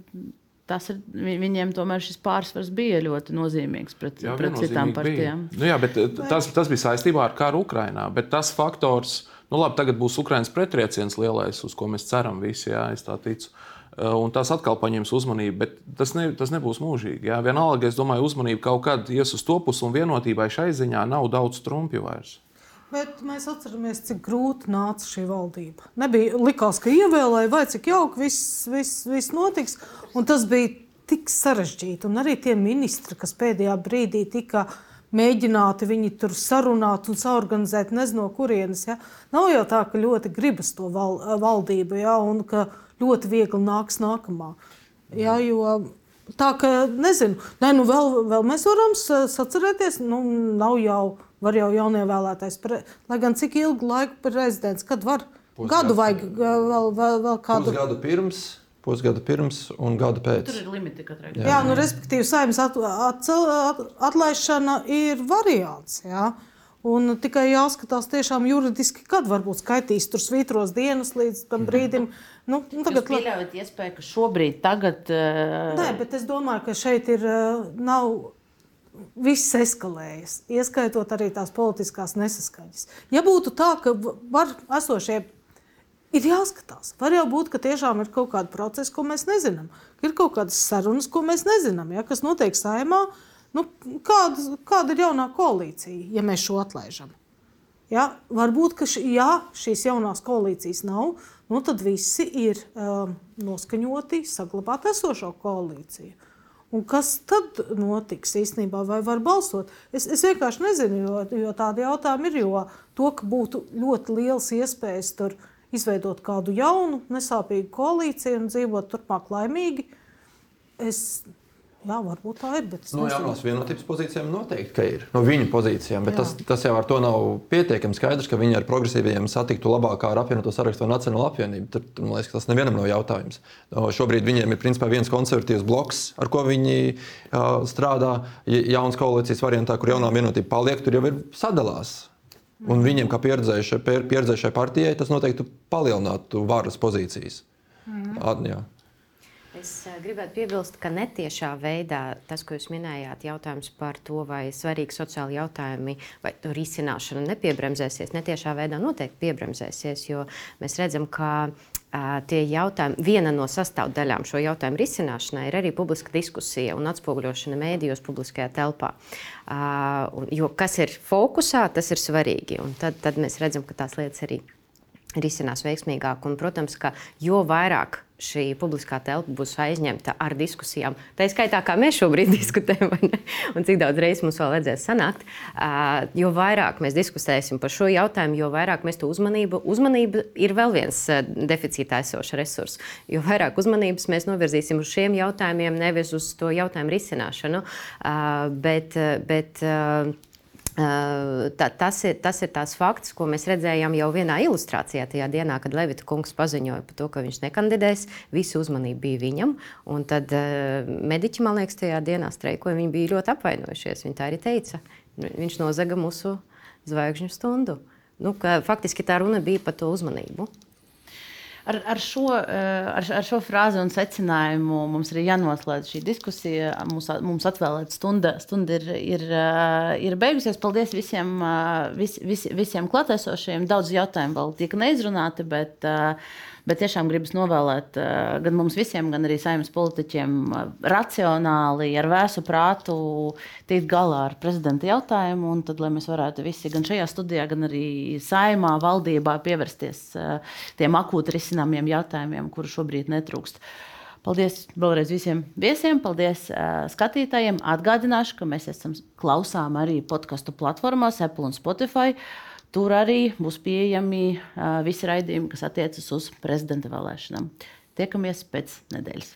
S1: tas ir, viņiem tomēr šis pārsvars bija ļoti nozīmīgs pret, jā, pret citām partijām.
S2: Nu, jā, bet eh, tas, tas bija saistībā ar karu Ukrajinā. Bet tas faktors, nu labi, tagad būs Ukraiņas pretrieciens lielais, uz ko mēs ceram visi, jā, es tā ticu. Eh, un tas atkal paņems uzmanību, bet tas, ne, tas nebūs mūžīgi. Jā. Vienalga, es domāju, uzmanība kaut kad ies uz to pusi, un vienotībai šai ziņā nav daudz trumpju vairs.
S5: Bet mēs atceramies, cik grūti nāca šī valdība. Nebija likās, ka ievēlēja, vai cik jauki viss, viss, viss notiks. Un tas bija tik sarežģīti. Un arī tie ministri, kas pēdējā brīdī tika mēģināti viņi tur sarunāt un saorganizēt, nezinu, no kurienes. Ja? Nav jau tā, ka ļoti gribas to val, valdību, ja? un ka ļoti viegli nāks nākamā. Ja? Jo tā, ka nezinu, ne, nu vēl, vēl mēs varam sacerēties, nu nav jau var jau jaunievēlētais, pre... lai gan cik ilgu laiku prezidents, kad var Pusgadu. gadu vajag vēl, vēl, vēl kādu.
S4: Pusgadu pirms. Pusgadu pirms un gadu pēc.
S1: Tur ir limiti katrai
S5: gadījumā. Jā, nu, respektīvi, saimnes at, at, at, atlaišana ir variants. Jā. Un tikai jāskatās tiešām juridiski, kad varbūt skaitīs tur svītros dienas līdz tam mhm. brīdim. Nu,
S1: nu, tagad Jūs pieļaujat iespēju, ka šobrīd, tagad... Uh...
S5: Nē, bet es domāju, ka šeit ir, nav viss eskalējas, ieskaitot arī tās politiskās nesaskaņas. Ja būtu tā, ka var esošie ir jāskatās, var jau būt, ka tiešām ir kaut kāda procesa, ko mēs nezinām, ir kaut kādas sarunas, ko mēs nezinām, ja, kas notiek saimā. Nu, kāda, kāda ir jaunā koalīcija, ja mēs šo atlaižam? Ja, varbūt, ka ši, ja šīs jaunās koalīcijas nav, nu, tad visi ir um, noskaņoti saglabāt esošo koalīciju. Un kas tad notiks īstenībā, vai var balsot? Es, es vienkārši nezinu, jo, jo tādi jautājumi ir. Jo to, ka būtu ļoti liels iespējas tur izveidot kādu jaunu, nesāpīgu koalīciju un dzīvot turpmāk laimīgi, es Jā, varbūt tā ir.
S4: No nu, jaunās vienotības pozīcijām noteikti ir. No viņu pozīcijām. Bet jā. tas, tas jau ar to nav pietiekami skaidrs, ka viņi ar progresīviem satiktu labāk ar apvienoto sarakstu vai Nacionālo apvienību. Tad, man liekas, tas nevienam nav jautājums. No, šobrīd viņiem ir principā viens konservatīvs bloks, ar ko viņi uh, strādā. Jauns koalīcijas variantā, kur jaunā vienotība paliek, tur jau ir sadalās. Un viņiem, kā pieredzējušai, pieredzējušai partijai, tas noteikti palielinātu varas pozīcijas. Mm. Ad, jā.
S6: Es gribētu piebilst, ka netiešā veidā tas, ko jūs minējāt, jautājums par to, vai svarīgi sociāli jautājumi vai risināšana nepiebremzēsies, netiešā veidā noteikti piebremzēsies, jo mēs redzam, ka tie jautājumi, viena no sastāvdaļām šo jautājumu risināšanai ir arī publiska diskusija un atspoguļošana mēdījos, publiskajā telpā. Jo kas ir fokusā, tas ir svarīgi. Un tad, tad mēs redzam, ka tās lietas arī risinās veiksmīgāk. Un, protams, ka jo vairāk šī publiskā telpa būs aizņemta ar diskusijām. Tā ir skaitā, kā mēs šobrīd diskutējam, un cik daudz reizes mums vēl vajadzēs sanākt. Uh, jo vairāk mēs diskusēsim par šo jautājumu, jo vairāk mēs to uzmanību, uzmanība ir vēl viens uh, deficītā esošs resurs. Jo vairāk uzmanības mēs novirzīsim uz šiem jautājumiem, nevis uz to jautājumu risināšanu. Uh, bet, bet Tā, tas, ir, tas ir tās fakts, ko mēs redzējām jau vienā ilustrācijā tajā dienā, kad Levita kungs paziņoja par to, ka viņš nekandidēs. Visa uzmanība bija viņam. Un tad mediķi, man liekas, tajā dienā streikoja. Viņi bija ļoti apvainojušies. Viņi tā arī teica. Viņš nozaga mūsu zvaigžņu stundu. Nu, faktiski tā runa bija par to uzmanību
S1: ar, ar, šo, eh, ar, ar šo frāzi un secinājumu mums ir jānoslēdz šī diskusija. Mums, mums atvēlēta stunda, stunda ir, ir, eh, ir beigusies. Paldies visiem, eh, vis, vis, visiem klātesošiem. Daudz jautājumu vēl tika neizrunāti, bet uh, Bet tiešām gribas novēlēt uh, gan mums visiem, gan arī saimnes politiķiem uh, racionāli, ar vēsu prātu tikt galā ar prezidenta jautājumu. Un tad, lai mēs varētu visi gan šajā studijā, gan arī saimā, valdībā pievērsties uh, tiem akūti risināmiem jautājumiem, kuru šobrīd netrūkst. Paldies vēlreiz visiem viesiem, paldies uh, skatītājiem. Atgādināšu, ka mēs esam klausām arī podkastu platformās, Apple un Spotify. Uh, Tur arī būs pieejami visi raidījumi, kas attiecas uz prezidenta vēlēšanām. Tiekamies pēc nedēļas.